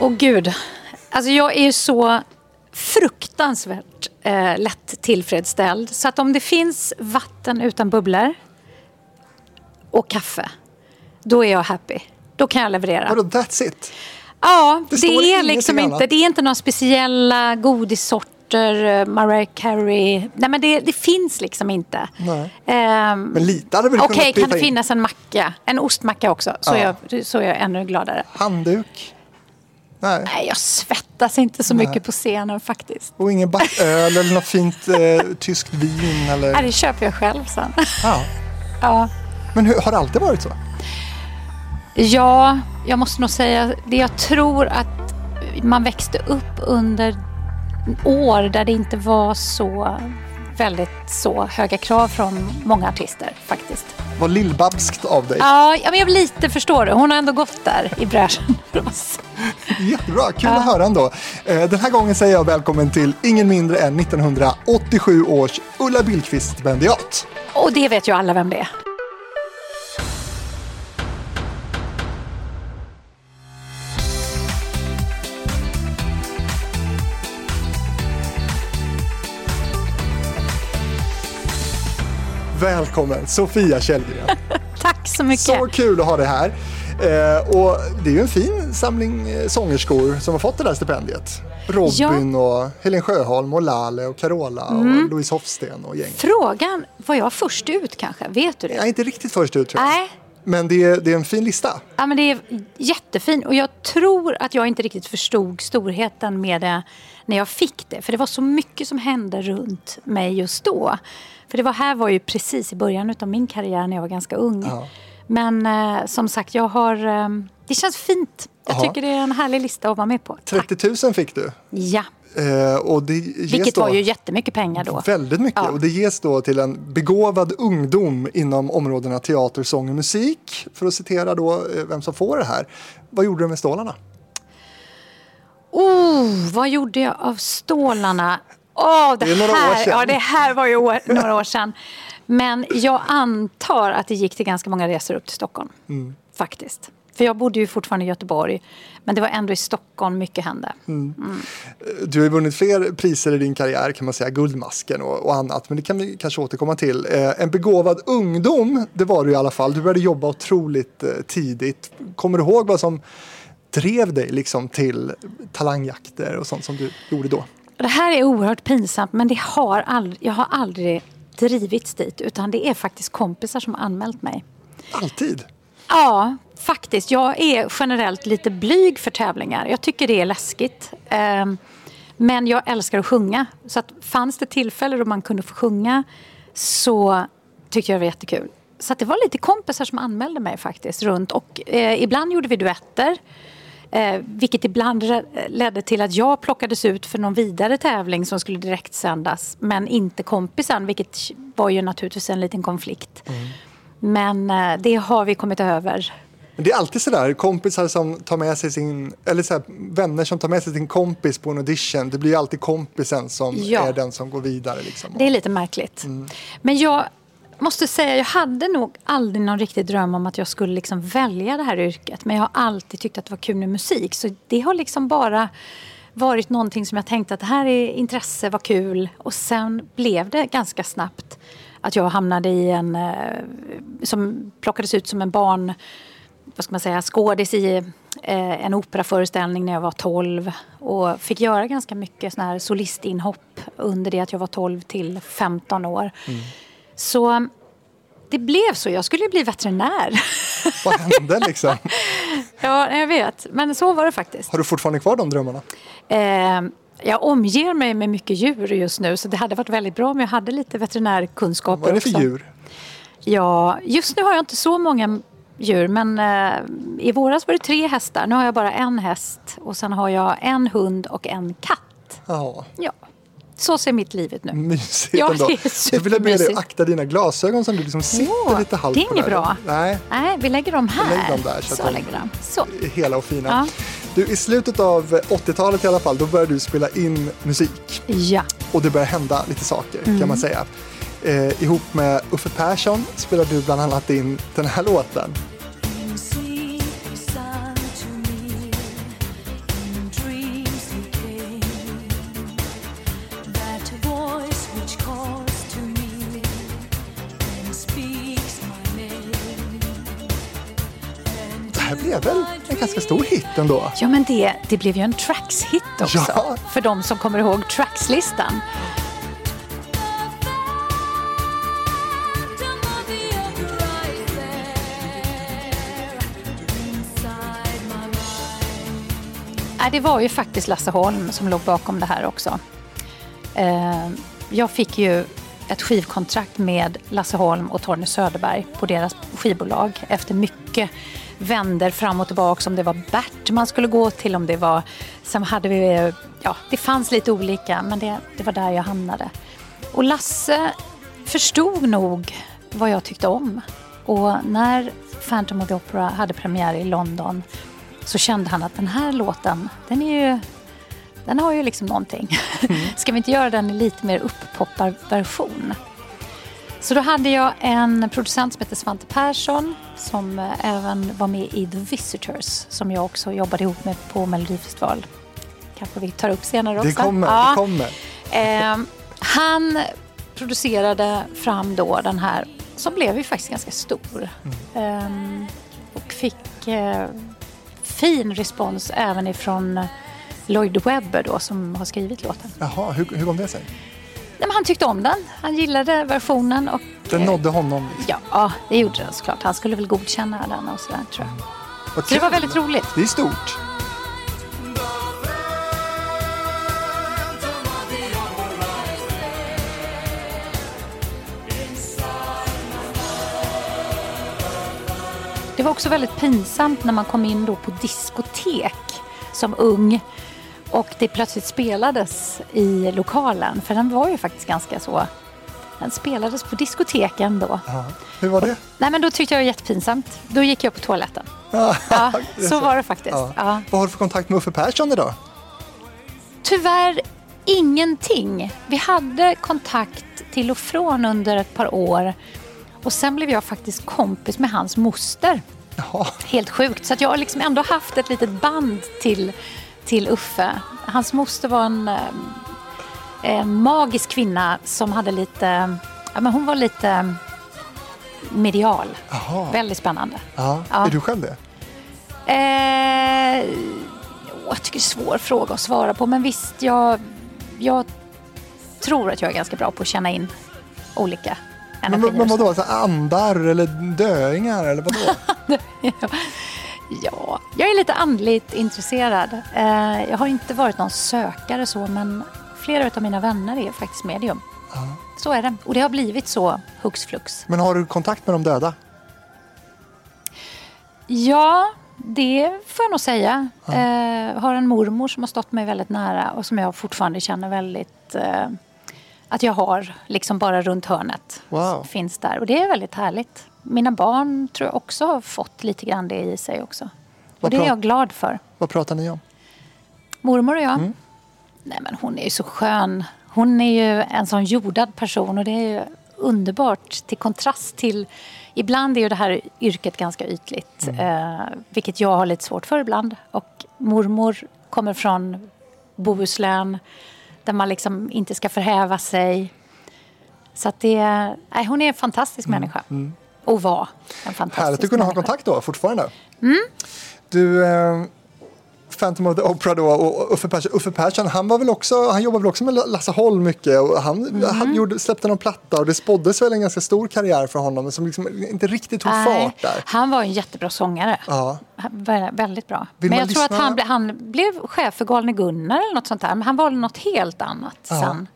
Åh gud. Alltså jag är ju så fruktansvärt eh, lätt tillfredsställd. Så att om det finns vatten utan bubblor och kaffe, då är jag happy. Då kan jag leverera. Vadå, that's it? Ja, Det det, är liksom annat. inte, det är inte några speciella godissorter, eh, Mariah Carey. Nej men det, det finns liksom inte. Nej. Ehm, Men lite hade väl Okej, kunnat kan det in. finnas en macka? En ostmacka också, så, Ja. jag, så är jag ännu gladare. Handduk? Nej. Nej, jag svettas inte så mycket på scenen faktiskt. Och ingen backöl eller något fint eh, tyskt vin? Eller? Nej, det köper jag själv sen. Ja. ja. Men hur, har det alltid varit så? ja, jag måste nog säga det. Jag tror att man växte upp under år där det inte var så väldigt så höga krav från många artister faktiskt. Vad lillbabskt av dig. Ja, ja, men jag lite förstår du. Hon har ändå gått där i bräschen för oss. Jättebra, kul att höra ändå. Eh, Den här gången säger jag välkommen till ingen mindre än 1987 års Ulla Billqvist-stipendiat. Och det vet ju alla vem det är. Välkommen Sofia Källgren. Tack så mycket. Så kul att ha dig här. Eh, och det är ju en fin samling eh, sångerskor som har fått det där stipendiet. Robin och Helen Sjöholm och Lale och Carola Mm. och Louise Hofsten och gäng. Frågan, var jag först ut kanske? Vet du det? Jag är inte riktigt först ut tror jag. Nej. Men det är, det är en fin lista. Ja, men det är jättefint och jag tror att jag inte riktigt förstod storheten med det när jag fick det. För det var så mycket som hände runt mig just då. För det var här var ju precis i början av min karriär när jag var ganska ung. Ja. Men eh, som sagt, jag har... Eh, det känns fint. Jag Jaha. tycker det är en härlig lista att vara med på. Tack. 30 000 fick du. Ja, Eh, och det ges vilket då var ju jättemycket pengar då. Väldigt mycket. Ja. Och det ges då till en begåvad ungdom inom områdena teater, sång och musik. För att citera då eh, vem som får det här. Vad gjorde du med stålarna? Oh, vad gjorde jag av stålarna? Åh, det, Det här. Ja, det här var ju år, några år sedan. Men jag antar att det gick till ganska många resor upp till Stockholm. Mm. Faktiskt. För jag bodde ju fortfarande i Göteborg. Men det var ändå i Stockholm mycket hände. Du har ju vunnit fler priser i din karriär kan man säga, Guldmasken och, och annat. Men det kan vi kanske återkomma till. Eh, en begåvad ungdom, det var du i alla fall. Du började jobba otroligt eh, tidigt. Kommer du ihåg vad som drev dig liksom till talangjakter och sånt som du gjorde då? Det här är oerhört pinsamt men det har aldrig, jag har aldrig drivits dit. Utan det är faktiskt kompisar som har anmält mig. Alltid. Ja, faktiskt. Jag är generellt lite blyg för tävlingar. Jag tycker det är läskigt. Ehm, Men jag älskar att sjunga. Så att fanns det tillfälle då man kunde få sjunga så tyckte jag det var jättekul. Så att det var lite kompisar som anmälde mig faktiskt runt. Och eh, ibland gjorde vi duetter. Eh, vilket ibland ledde till att jag plockades ut för någon vidare tävling som skulle direktsändas. Men inte kompisen, vilket var ju naturligtvis en liten konflikt. Men eh, det har vi kommit över. Det är alltid sådär, kompisar som tar med sig sin, eller så här, vänner som tar med sig sin kompis på en audition. Det blir alltid kompisen som Ja. är den som går vidare. Liksom. Det är lite märkligt. Men jag måste säga, jag hade nog aldrig någon riktig dröm om att jag skulle liksom välja det här yrket. Men jag har alltid tyckt att det var kul med musik. Så det har liksom bara varit någonting som jag tänkte att det här är intresse, vad kul. Och sen blev det ganska snabbt att jag hamnade i en, eh, som plockades ut som en barn, vad ska man säga, skådis i eh, en operaföreställning när jag var 12 och fick göra ganska mycket såna här solistinhopp under det att jag var 12 till 15 år. Så det blev så. Jag skulle ju bli veterinär. Vad hände liksom? ja, jag vet. Men så var det faktiskt. Har du fortfarande kvar de drömmarna? Eh, jag omger mig med mycket djur just nu så det hade varit väldigt bra om jag hade lite veterinärkunskaper Vad är det för också. djur? Ja, just nu har jag inte så många djur men eh, i våras var det tre hästar. Nu har jag bara en häst och sen har jag en hund och en katt. Ja, Ja, så ser mitt liv ut nu. mysigt Ja, ändå. Så vill jag be dig akta dina glasögon som du liksom sitter Jo, lite halvt det är inget bra. Nej, Nej, vi lägger dem här. lägg dem där så så lägger de. Så. hela och fina. Ja. Du, I slutet av 80-talet i alla fall, då började du spela in musik. Ja. Och det började hända lite saker Mm. kan man säga. Eh, ihop med Uffe Persson spelade du bland annat in den här låten. Ändå? Ja, men det, det blev ju en Tracks-hit också. Ja. För de som kommer ihåg Tracks-listan. Nej, det var ju faktiskt Lasse Holm som låg bakom det här också. Eh, Jag fick ju ett skivkontrakt med Lasse Holm och Torne Söderberg på deras skivbolag efter mycket vänder fram och tillbaka om det var Bert man skulle gå till, om det var... Sen hade vi... Ja, det fanns lite olika, men det, det var där jag hamnade. Och Lasse förstod nog vad jag tyckte om. Och när Phantom of the Opera hade premiär i London så kände han att den här låten, den är ju den har ju liksom någonting. Ska vi inte göra den i lite mer upppoppar-version? Så då hade jag en producent som heter Svante Persson som eh, även var med i The Visitors som jag också jobbade ihop med på Melodifestival. Kanske vi tar upp senare också. Det kommer, Ja. det kommer. Eh, han producerade fram då den här som blev ju faktiskt ganska stor. Eh, och fick eh, fin respons även ifrån Lloyd Webber då som har skrivit låten. Jaha, hur, hur kom det sig? Nej, men han tyckte om den. Han gillade versionen och Den eh, nådde honom. Ja, det gjorde den såklart. Han skulle väl godkänna den och sådär tror jag. Vad Så det var väldigt roligt. Det är stort. Det var också väldigt pinsamt när man kom in då på diskotek som ung och det plötsligt spelades i lokalen. För den var ju faktiskt ganska så... Den spelades på diskoteken då. Ja. Hur var det? Nej men då tyckte jag det var jättepinsamt. Då gick jag på toaletten. Ja, är så var det faktiskt. Ja. Ja. Vad har du för kontakt med Uffe Persson idag? Tyvärr ingenting. Vi hade kontakt till och från under ett par år. Och sen blev jag faktiskt kompis med hans moster. Jaha, Helt sjukt. Så jag har liksom ändå haft ett litet band till, till Uffe. Hans moster var en, eh, en magisk kvinna som hade lite... Ja, men hon var lite medial. Jaha. Väldigt spännande. ja. Ja. är du själv det? Eh, jag tycker det är en svår fråga att svara på. Men visst, jag, jag tror att jag är ganska bra på att känna in olika Men, energier. men vadå, så här andar eller döingar eller vadå? Ja, jag är lite andligt intresserad. Eh, jag har inte varit någon sökare så, men flera av mina vänner är faktiskt medium. Så är det. Och det har blivit så hux flux. Men har du kontakt med de döda? Ja, det får jag nog säga. Eh, har en mormor som har stått mig väldigt nära och som jag fortfarande känner väldigt eh, att jag har liksom bara runt hörnet. Wow. Finns där och det är väldigt härligt. Mina barn tror jag också har fått lite grann det i sig också. Och Vad det är jag glad för. Vad pratar ni om? Mormor och jag? Mm. Nej men hon är ju så skön. Hon är ju en sån jordad person och det är ju underbart till kontrast till... Ibland är ju det här yrket ganska ytligt, Mm. eh, vilket jag har lite svårt för ibland. Och mormor kommer från Bohuslän där man liksom inte ska förhäva sig. Så att det... Nej, hon är en fantastisk människa. Och var en fantastisk. Härligt att kunna ha kontakt då fortfarande. Mm. Du, eh, Phantom of the Opera då och Uffe Persson, Uffe Persson han, var väl också, han jobbade väl också med Lasse Holm mycket och han Mm. hade, gjorde, släppte någon platta och det spåddes väl en ganska stor karriär för honom som liksom inte riktigt tog Nej, fart där. Han var en jättebra sångare. Ja. Han Väldigt bra. Vill men jag tror att lyssna- han, ble, han blev chef för Galne Gunnar eller något sånt där. Men han valde något helt annat Ja. sen.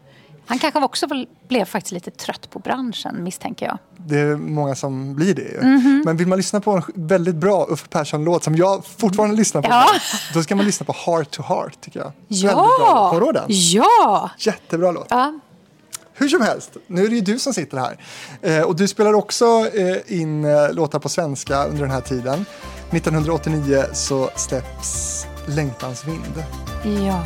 Han kanske också blev faktiskt lite trött på branschen misstänker jag. Det är många som blir det ju. Mhm. Men vill man lyssna på en väldigt bra Uffe Persson-låt som jag fortfarande lyssnar på, Ja. då ska man lyssna på Heart to Heart tycker jag. Ja! Väldigt bra. Kommer du ihåg den? Ja! Jättebra låt. ja! Hur som helst, nu är det ju du som sitter här. Eh, och du spelar också eh, in eh, låtar på svenska under den här tiden. 1989 så släpps Längtans vind. ja.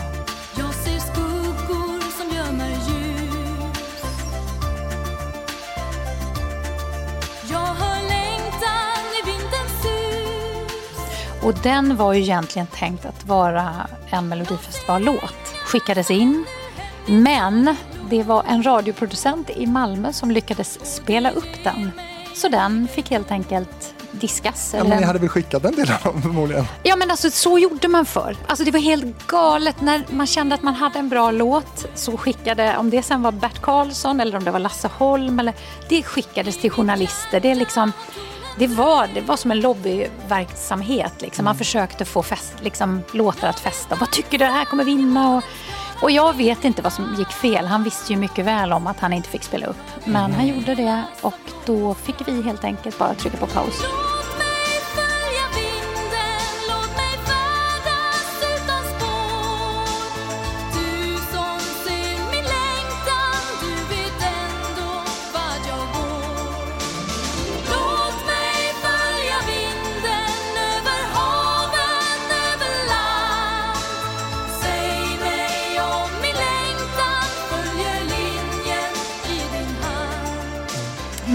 Och den var ju egentligen tänkt att vara en Melodifestivallåt. Skickades in. Men det var en radioproducent i Malmö som lyckades spela upp den. Så den fick helt enkelt diskas. Ja, men ni hade väl skickat en del av dem förmodligen? Ja men alltså så gjorde man förr. Alltså det var helt galet när man kände att man hade en bra låt så skickade, om det sen var Bert Karlsson eller om det var Lasse Holm eller det skickades till journalister. Det är liksom det var, det var som en lobbyverksamhet. Liksom. Man försökte få fest, liksom, låtar att fästa. Vad tycker du? Det här kommer vinna. Och, och jag vet inte vad som gick fel. Han visste ju mycket väl om att han inte fick spela upp. Men han gjorde det och då fick vi helt enkelt bara trycka på paus.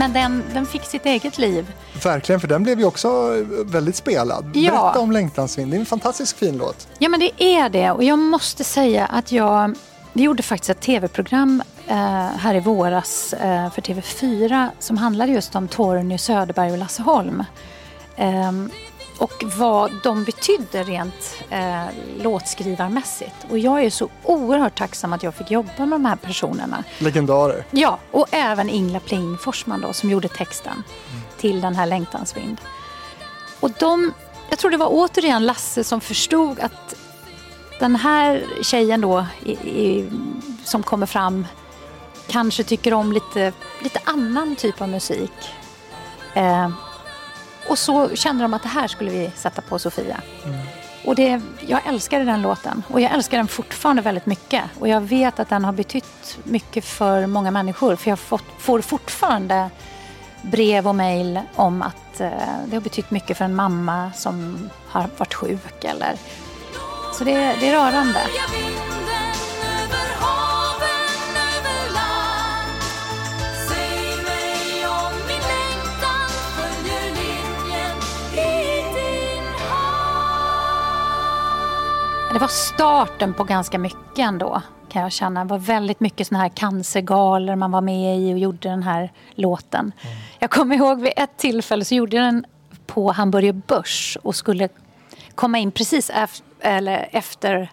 Men den, den fick sitt eget liv. Verkligen, för den blev ju också väldigt spelad. Ja. Berätta om Längtansvind, det är en fantastiskt fin låt. Ja, men det är det. Och jag måste säga att jag... Vi gjorde faktiskt ett tv-program eh, här i våras eh, för TV4 som handlade just om Torgny Söderberg och Lasse Holm. Ehm, och vad de betydde rent eh, låtskrivarmässigt. Och jag är så oerhört tacksam att jag fick jobba med de här personerna. Legendarer. Ja, och även Ingela Pling Forsman då, som gjorde texten till den här Längtansvind. Och de, jag tror det var återigen Lasse som förstod att den här tjejen då i, i, som kommer fram kanske tycker om lite, lite annan typ av musik. Eh, och så kände de att det här skulle vi sätta på Sofia. Och det, jag älskade den låten och jag älskar den fortfarande väldigt mycket. Och jag vet att den har betytt mycket för många människor. För jag fått, får fortfarande brev och mejl om att eh, det har betytt mycket för en mamma som har varit sjuk. Eller. Så det, det är rörande. Det var starten på ganska mycket ändå kan jag känna. Det var väldigt mycket såna här cancergalor man var med i och gjorde den här låten. Jag kommer ihåg vid ett tillfälle så gjorde jag den på Hamburger Börs och skulle komma in precis ef- eller efter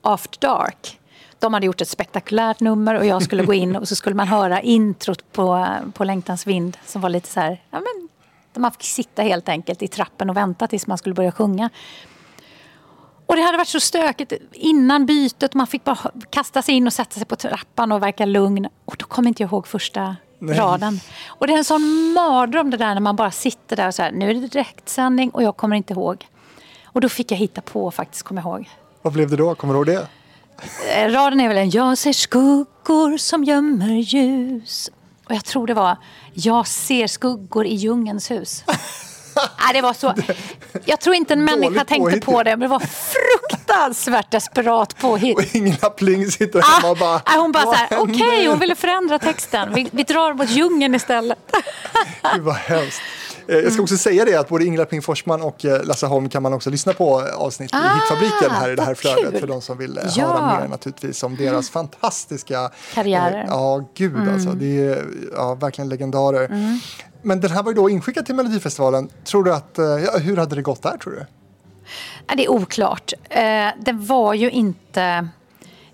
After Dark. De hade gjort ett spektakulärt nummer och jag skulle gå in och så skulle man höra introt på, på Längtans vind som var lite så här, ja men, man fick sitta helt enkelt i trappen och vänta tills man skulle börja sjunga. Och det hade varit så stökigt innan bytet. Man fick bara kasta sig in och sätta sig på trappan och verka lugn. Och då kommer inte jag ihåg första Nej. raden. Och det är en sån mardröm det där när man bara sitter där och så här, nu är det direktsändning och jag kommer inte ihåg. Och då fick jag hitta på faktiskt, kommer jag ihåg. Vad blev det då? Kommer du ihåg det? Eh, Raden är väl en Jag ser skuggor som gömmer ljus. Och jag tror det var Jag ser skuggor i djungelns hus. Nej, det var så. Jag tror inte en människa tänkte på det, men det var fruktansvärt desperat påhitt. Och Ingela Pling sitter Ah, hemma och bara... nej, hon bara "Vad så här, okej, händer?" hon ville förändra texten. Vi, vi drar mot djungeln istället. Gud vad hemskt. Eh, Jag ska också säga det att både Ingela Pling Forsman och eh, Lasse Holm kan man också lyssna på avsnitt i Ah, Hitfabriken här i det här flödet kul. för de som vill eh, Ja. höra mer naturligtvis om deras fantastiska Karriärer. eh, Ja, gud alltså. Det är ja, verkligen legendarer. Men den här var ju då inskickad till Melodifestivalen. Tror du att, eh, ja, hur hade det gått där tror du? Det är oklart. Eh, det var ju inte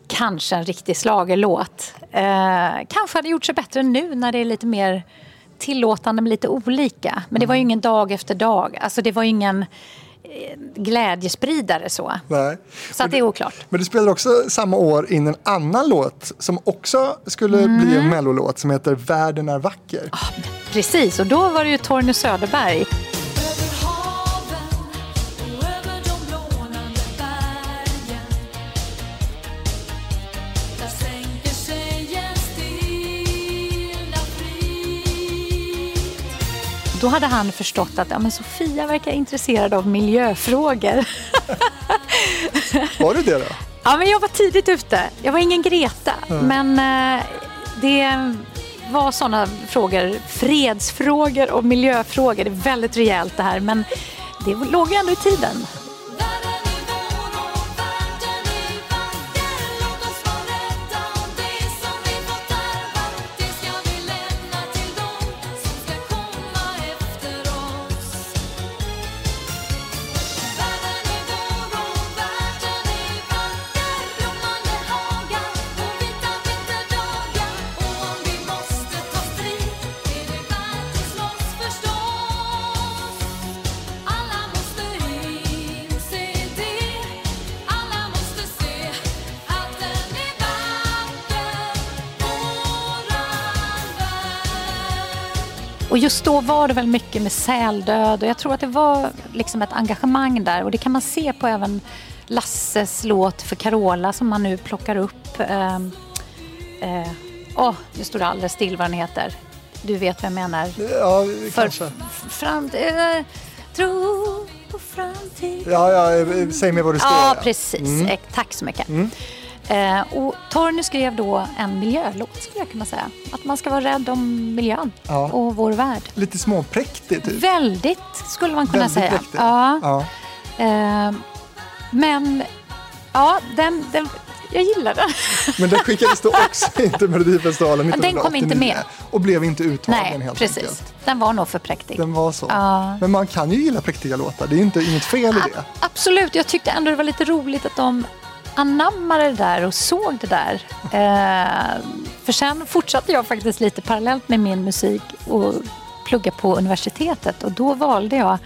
kanske en riktig slagerlåt. Eh, kanske hade gjort sig bättre nu när det är lite mer tillåtande med lite olika. Men det var ju ingen dag efter dag. Alltså det var ju ingen eh, glädjespridare så. Nej. Så att det är oklart. Men du spelade också samma år in en annan låt som också skulle bli Mm. en mellolåt som heter Världen är vacker. Precis, och då var det ju Torgny Söderberg. Då hade han förstått att ja, men Sofia verkar intresserad av miljöfrågor. Var du det då? Ja, men jag var tidigt ute. Jag var ingen Greta. Men eh, det var sådana frågor, fredsfrågor och miljöfrågor. Det är väldigt rejält det här, men det låg ju ändå i tiden. Och just då var det väl mycket med säldöd och jag tror att det var liksom ett engagemang där och det kan man se på även Lasses låt för Carola som man nu plockar upp. Ehm, eh, Åh, nu står det alldeles still vad den heter. Du vet vad jag menar. Ja, kanske. fram, eh, tro på framtid. Ja, ja, eh, säg mig vad det står. Ja, precis. Eh, Tack så mycket. Mm. Eh, och Torgny skrev då en miljölåt skulle jag kunna säga. Att man ska vara rädd om miljön Ja. och vår värld. Lite småpräktig typ. Väldigt skulle man kunna Väldigt säga. präktig. Ja. Ja. Eh, men ja, den, den, jag gillar den. Men den skickades då också in till Melodifestivalen Den 1989 kom inte med. och blev inte uttagen Nej, helt precis. enkelt. Den var nog för präktig. Den var så. Ja. Men man kan ju gilla präktiga låtar, det är inte inget fel i det. Absolut, jag tyckte ändå det var lite roligt att de anammade det där och såg det där. Eh, för sen fortsatte jag faktiskt lite parallellt med min musik och plugga på universitetet och då valde jag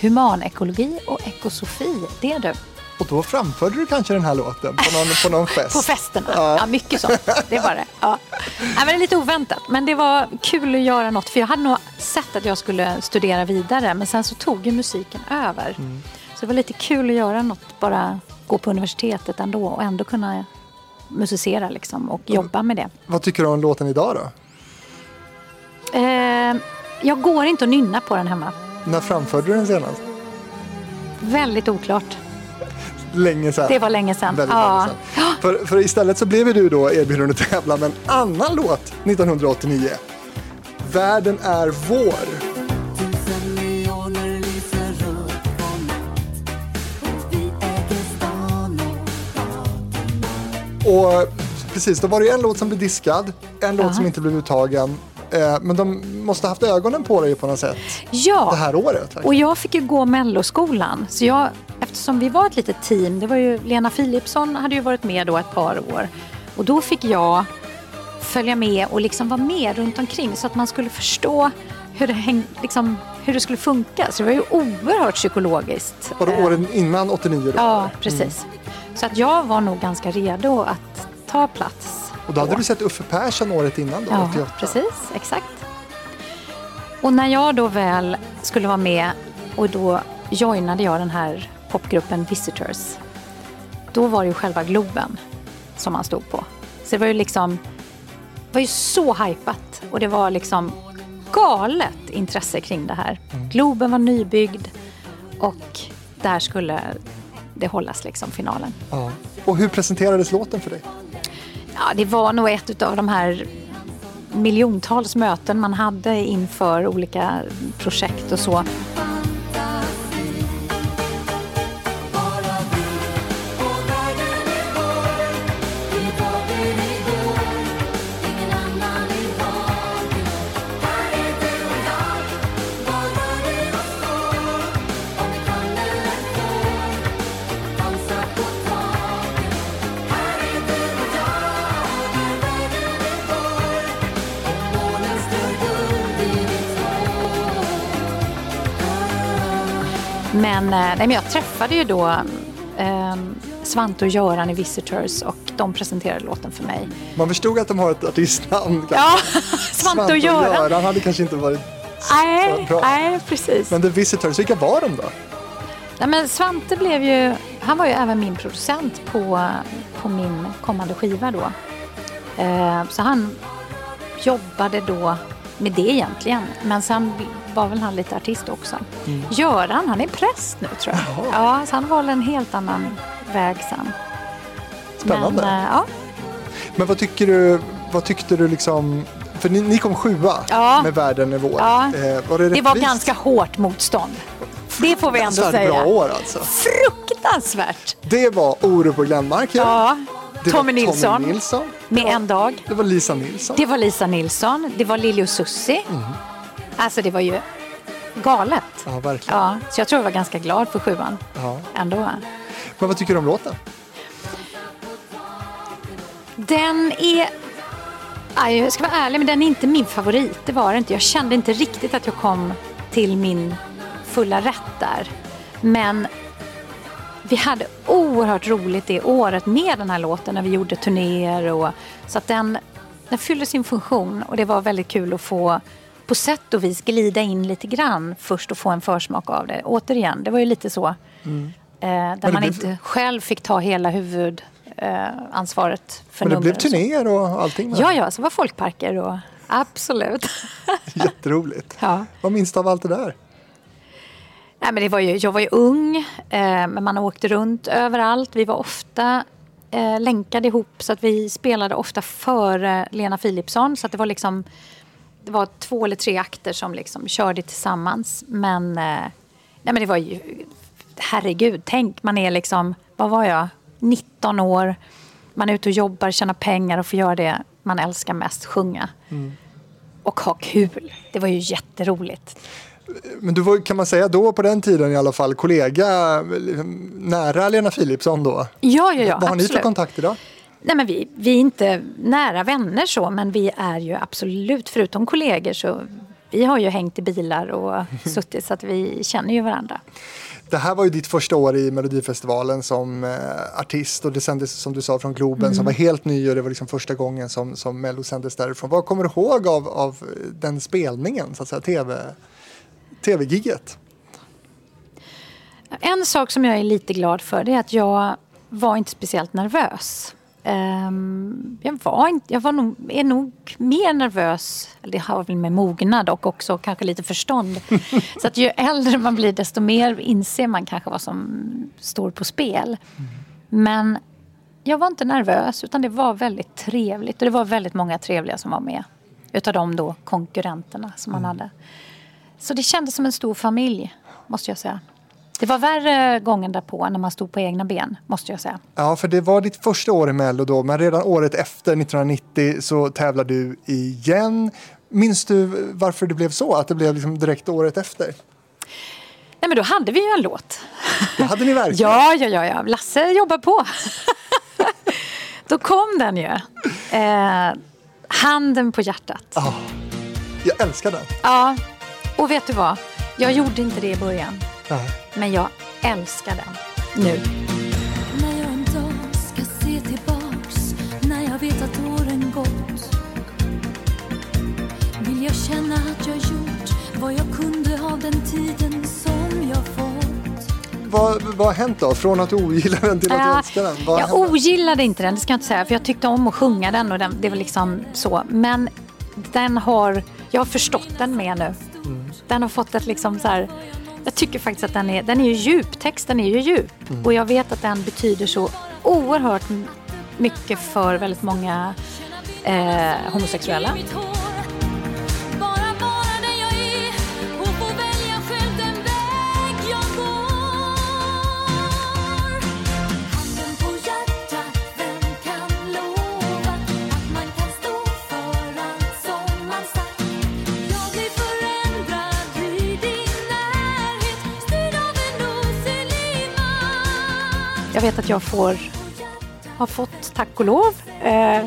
humanekologi och ekosofi. Det är du. Och då framförde du kanske den här låten på någon, på någon fest. På festerna. Ja. Ja. mycket sånt. Det var det. Ja. Nej, men det är lite oväntat. Men det var kul att göra något. För jag hade nog sett att jag skulle studera vidare. Men sen så tog ju musiken över. Mm. Så det var lite kul att göra något. Bara gå på universitetet ändå. Och ändå kunna musicera liksom. Och jobba med det. Vad tycker du om låten idag då? Eh, jag går inte att nynna på den hemma. När framförde du den senast? Väldigt oklart. Länge sedan. Det var länge sedan. Väldigt ja. länge sedan. För, för istället så blev du då erbjuden att tävla med en annan låt 1989. Världen är vår. Och precis, då var det ju en låt som blev diskad, en låt Ja. som inte blev uttagen. Eh, men de måste ha haft ögonen på dig på något sätt ja. det här året. verkligen. Och jag fick ju gå melloskolan. Så jag, eftersom vi var ett litet team, det var ju Lena Philipsson hade ju varit med då ett par år. Och då fick jag följa med och liksom vara med runt omkring så att man skulle förstå hur det, häng, liksom, hur det skulle funka. Så det var ju oerhört psykologiskt. Var det Eh, åren innan 89 då? Ja, precis. Så att jag var nog ganska redo att ta plats. Och då hade då. du sett Uffe Persson året innan då, Ja, 88. precis. Exakt. Och när jag då väl skulle vara med och då joinade jag den här popgruppen Visitors. Då var det ju själva Globen som man stod på. Så det var ju liksom, det var ju så hypat och det var liksom galet intresse kring det här. Globen var nybyggd och där skulle det hållas liksom finalen. Ja. Och hur presenterades låten för dig? Ja, det var nog ett av de här miljontals möten man hade inför olika projekt och så. Nej, men jag träffade ju då eh, Svante och Göran i Visitors och de presenterade låten för mig. Man förstod att de har ett artistnamn. Ja, Svante och Göran. Göran hade kanske inte varit... Nej, Bra. nej, precis. Men The Visitors, vilka var de då? Nej, men Svante blev ju, han var ju även min producent på, på min kommande skiva då. Eh, så han jobbade då med det egentligen. Men sen var väl han lite artist också. Göran, han är präst nu tror jag. Ja, så han valde en helt annan väg sen. Spännande. Men, eh, ja. Men vad tycker du, vad tyckte du liksom... För ni, ni kom sjua Ja. med Världen är vår. Ja. Eh, var det, Det var ganska hårt motstånd. Det får vi ändå säga. bra år alltså. Fruktansvärt! Det var Orup och Glenmark. Ja, Det Tommy var Nilsson Tommy Nilsson. med en dag. Det var Lisa Nilsson. Det var Lisa Nilsson, det var Lili och Susie. Alltså det var ju galet. Ja, verkligen. Ja, så jag tror jag var ganska glad för sjuan Ja. ändå. Men vad tycker du om låten? Den är... Jag ska vara ärlig, men den är inte min favorit. Det var det inte. Jag kände inte riktigt att jag kom till min fulla rätt där. Men vi hade oerhört roligt det året med den här låten när vi gjorde turnéer. Och, så att den, den fyllde sin funktion och det var väldigt kul att få på sätt och vis glida in lite grann först och få en försmak av det. Återigen, det var ju lite så. Eh, där man blev- inte själv fick ta hela huvudansvaret eh, för Men det blev turnéer och allting. med Ja, ja, så var folkparker och absolut. Jätteroligt. ja. Vad minns du av allt det där? Nej, men det var ju, jag var ju ung, eh, men man åkte runt överallt. Vi var ofta eh, länkade ihop så att vi spelade ofta före Lena Philipsson. Så att det var liksom det var två eller tre akter som liksom körde tillsammans. Men, eh, nej, men det var ju, herregud, tänk man är liksom, vad var jag, 19 år. Man är ute och jobbar, tjänar pengar och får göra det man älskar mest, sjunga. Och ha kul. Det var ju jätteroligt. Men du var, kan man säga då på den tiden i alla fall kollega nära Lena Philipsson då? Ja, ja, ja, Vad har ni för absolut. kontakt idag? Nej, men vi, vi är inte nära vänner så, men vi är ju absolut, förutom kollegor, så vi har ju hängt i bilar och suttit så att vi känner ju varandra. Det här var ju ditt första år i Melodifestivalen som eh, artist och det sändes som du sa från Globen Mm. som var helt ny och det var liksom första gången som, som Mello sändes därifrån. Vad kommer du ihåg av, av den spelningen, så att säga, TV, tv-gigget? En sak som jag är lite glad för är att jag var inte speciellt nervös. Ehm, jag var, inte, jag var nog, är nog mer nervös, det har väl med mognad och också kanske lite förstånd. Så att ju äldre man blir desto mer inser man kanske vad som står på spel. Men jag var inte nervös utan det var väldigt trevligt och det var väldigt många trevliga som var med. Utav de då konkurrenterna som man hade. Så det kändes som en stor familj, måste jag säga. Det var värre gången därpå när man stod på egna ben, måste jag säga. Ja, för det var ditt första år i Mello då, men redan året efter, 1990, så tävlar du igen. Minns du varför det blev så? Att det blev liksom direkt året efter? Nej, men då hade vi ju en låt. Det hade ni verkligen. Ja, ja, ja, ja. Lasse jobbar på. då kom den ju. Eh, handen på hjärtat. Ja. Jag älskar den. Ja, och vet du vad? Jag gjorde inte det i början. Nej. Men jag älskar den nu. När jag en dag ska se tillbaks När jag vet att åren gått Vill jag känna att jag gjort Vad jag kunde av den tiden som jag fått Vad, vad har hänt då? Från att du ogillar den till att du Ja, älskar den? Vad jag hände? ogillade inte den, det ska jag inte säga. För jag tyckte om att sjunga den och den, det var liksom så. Men den har, jag har förstått den mer nu. Den har fått ett liksom så här, jag tycker faktiskt att den är, den är ju djup, texten är ju djup. Och jag vet att den betyder så oerhört mycket för väldigt många eh, homosexuella. Jag vet att jag får, har fått, tack och lov, eh,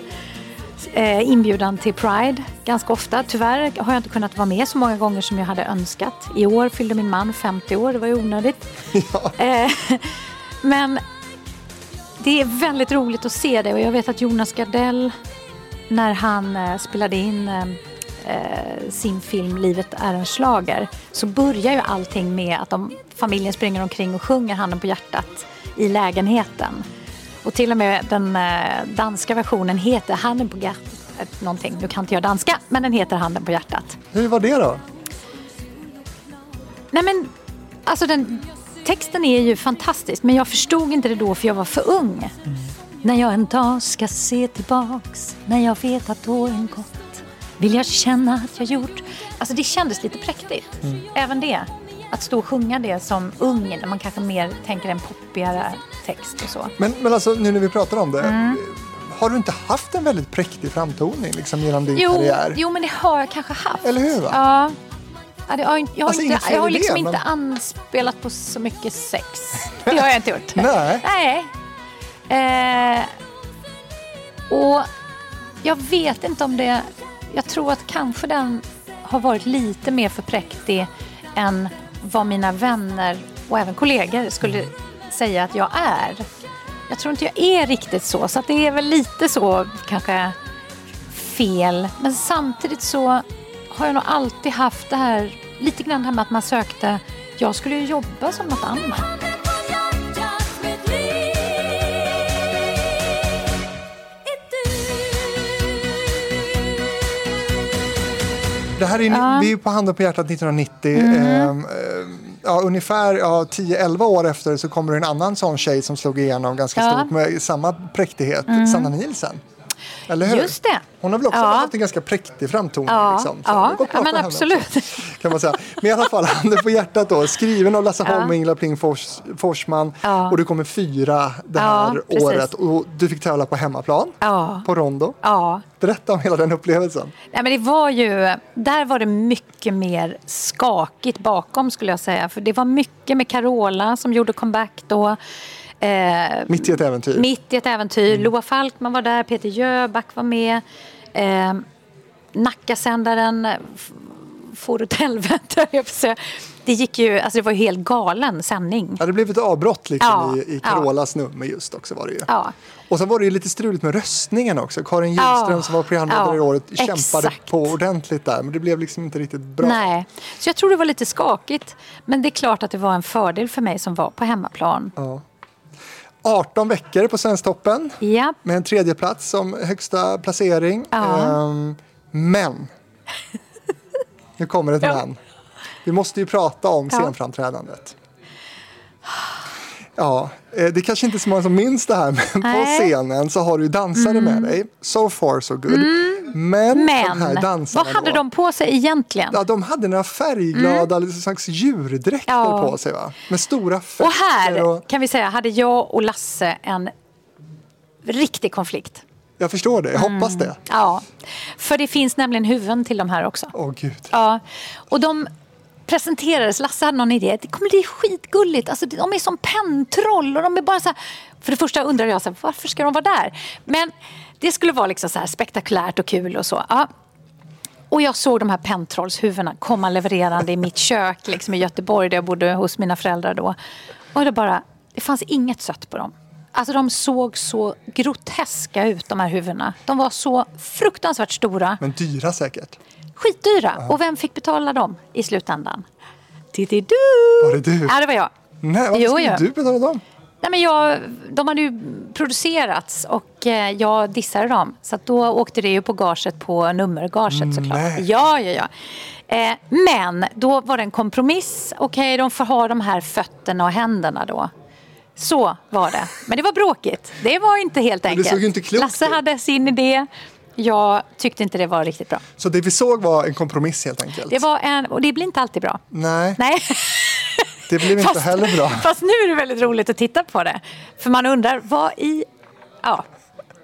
eh, inbjudan till Pride ganska ofta. Tyvärr har jag inte kunnat vara med så många gånger som jag hade önskat. I år fyllde min man 50 år, det var ju onödigt. Eh, men det är väldigt roligt att se det och jag vet att Jonas Gardell när han eh, spelade in eh, sin film Livet är en schlager så börjar ju allting med att de, familjen springer omkring och sjunger Handen på hjärtat i lägenheten. Och till och med den eh, danska versionen heter Handen på hjärtat. eh, Någonting. Nu kan inte jag danska, men den heter Handen på hjärtat. Hur var det då? Nej men, alltså den, texten är ju fantastisk men jag förstod inte det då för jag var för ung. När jag en dag ska se tillbaks, när jag vet att åren gått vill jag känna att jag gjort... Alltså det kändes lite präktigt, även det. Att stå och sjunga det som ung, när man kanske mer tänker en poppigare text och så. Men, men alltså nu när vi pratar om det. Mm. Har du inte haft en väldigt präktig framtoning liksom, genom din Jo, karriär? jo, men det har jag kanske haft. Eller hur, va? Ja. ja det har, jag, jag har, Alltså, inte, jag har liksom det, inte men- anspelat på så mycket sex. Det har jag inte gjort. Nej. Nej. Eh, och jag vet inte om det... Jag tror att kanske den har varit lite mer för präktig än vad mina vänner och även kollegor skulle säga att jag är. Jag tror inte jag är riktigt så, så att det är väl lite så kanske fel. Men samtidigt så har jag nog alltid haft det här, lite grann det här med att man sökte, jag skulle ju jobba som något annat. Det här är, Ja. Vi är på handen på hjärtat 1990. Mm. Ehm, ehm, ja, ungefär ja, 10-11 år efter så kommer det en annan sån tjej som slog igenom ganska Ja. Mm. stort med samma präktighet, Sanna Nielsen. Eller hur? Just det. Hon har väl också Ja. haft en ganska präktig framtoning. Ja, liksom. Så ja. ja men absolut. också, Kan man säga. Men i alla fall, handen på hjärtat då. Skriven av Lasse Ja. Holm och Ingela Pling Fors, Forsman. Ja. Och du kommer fyra det här året. Och du fick tävla på hemmaplan. På Rondo. Ja. Berätta om hela den upplevelsen. Nej, men det var ju, där var det mycket mer skakigt bakom skulle jag säga. För det var mycket med Carola som gjorde comeback då. Eh, Mitt i ett äventyr. Mitt i ett äventyr. Loa Falkman var där, Peter Jöback var med. Eh, Nackasändaren for åt helvete. Det gick ju, alltså det var ju helt galen sändning. Ja, det blev ett avbrott liksom Ja, i, i ja. Carolas nummer just också var det ju. Ja. Och sen var det ju lite struligt med röstningen också. Karin Ja, som var programledare ja, i året kämpade exakt. på ordentligt där. Men det blev liksom inte riktigt bra. Nej, så jag tror det var lite skakigt. Men det är klart att det var en fördel för mig som var på hemmaplan. 18 veckor på Svensktoppen. Ja, Med en tredje plats som högsta placering. Ja. Ehm, men. Nu kommer ett Ja. men. Vi måste ju prata om Ja. scenframträdandet. Ja, det är kanske inte så många som minns det här, men på Nej. Mm. scenen så har du dansare med dig. So far so good. Men, men de här dansarna vad hade då, de på sig egentligen? Ja, de hade några färgglada mm. slags djurdräkter Ja. på sig va? Med stora fötter. Och här och- kan vi säga, hade jag och Lasse en riktig konflikt. Jag förstår det, jag Mm. hoppas det. Ja, för det finns nämligen huvuden till de här också. Åh gud. Ja, och de presenterades, Lasse hade någon idé, det kommer bli skitgulligt, alltså, de är som penntroll och de är bara så här, för det första undrar jag så här, varför ska de vara där? Men det skulle vara liksom så här spektakulärt och kul och så. Ja. Och jag såg de här penntrollshuvudena komma levererande i mitt kök liksom i Göteborg där jag bodde hos mina föräldrar då. Och det bara, det fanns inget sött på dem. Alltså de såg så groteska ut de här huvudena. De var så fruktansvärt stora. Men dyra säkert. Skitdyra. Och vem fick betala dem i slutändan? Titti-du! Var det du? Ja, det var jag. Nej, varför Jo, skulle ja. du betala dem? Nej, men jag, de hade ju producerats och eh, jag dissade dem. Så att då åkte det ju på gaget på nummergaget såklart. Nej. Ja, ja, ja. Eh, men då var det en kompromiss. Okej, de får ha de här fötterna och händerna då. Så var det. Men det var bråkigt. Det var inte helt det enkelt. såg ju inte klokt Lasse hade sin idé. Jag tyckte inte det var riktigt bra. Så det vi såg var en kompromiss helt enkelt? Det var en, och det blir inte alltid bra. Nej, Nej. det blev inte heller bra. Fast nu är det väldigt roligt att titta på det. För man undrar, vad i... Ja,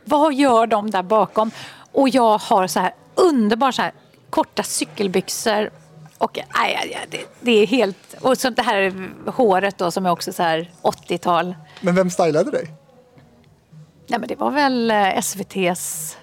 vad gör de där bakom? Och jag har så här underbara så här, korta cykelbyxor. Och aj, aj, aj, det, det är helt... Och så det här håret då som är också så här 80-tal. Men vem stylade dig? Nej men det var väl eh, SVTs...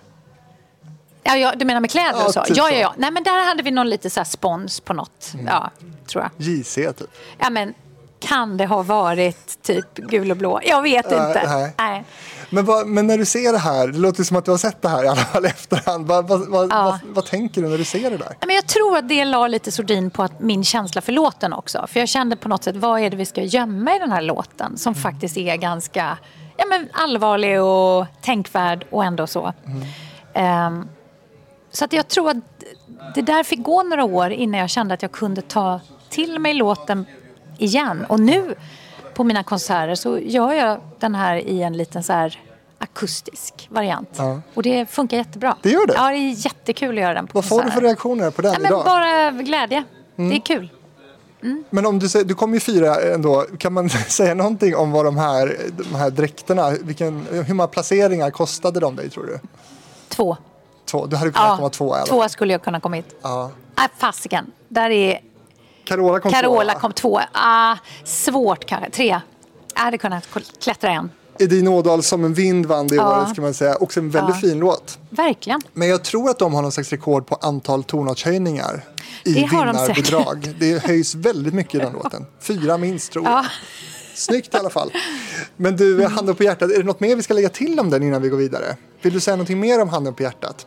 Ja, ja, du menar med kläder Ja, och så? typ ja, ja, ja. Nej men där hade vi någon lite så spons på något. Ja, tror jag. JC typ. Ja, men kan det ha varit typ gul och blå? Jag vet Äh, inte. nej. Nej. Men, vad, men när du ser det här, det låter som att du har sett det här i alla fall efterhand. Vad, vad, Ja. vad, vad tänker du när du ser det där? Men jag tror att det la lite sordin på att min känsla för låten också. För jag kände på något sätt, vad är det vi ska gömma i den här låten? Som faktiskt är ganska ja, men allvarlig och tänkvärd och ändå så. Ehm, så att jag tror att det där fick gå några år innan jag kände att jag kunde ta till mig låten igen. Och nu på mina konserter så gör jag den här i en liten så här akustisk variant. Ja. Och det funkar jättebra. Det gör det? Ja, det är jättekul att göra den på Vad får du för konserter. reaktioner på den Ja, men idag? bara glädje. Det är kul. Men om du, du kommer ju fyra ändå, kan man säga någonting om vad de här, de här dräkterna, vilken, hur många placeringar kostade de dig tror du? Två. Två, du hade kunnat komma två i alla fall. två skulle jag kunna komma hit. Ja. Nej, fasiken. Där är Carola kom Carola tvåa. kom två. Ah, svårt kanske. Tre. Jag hade kunnat klättra en. Edin Ådahl som en vind vann det Ja. året ska man säga. Också en väldigt Ja. fin låt. Verkligen. Men jag tror att de har någon slags rekord på antal tonartshöjningar i Det har de vinnarbidrag. Det höjs väldigt mycket i den låten. Fyra minst tror jag. Ja. Snyggt i alla fall. Men du, handen på hjärtat, är det något mer vi ska lägga till om den innan vi går vidare? Vill du säga någonting mer om handen på hjärtat?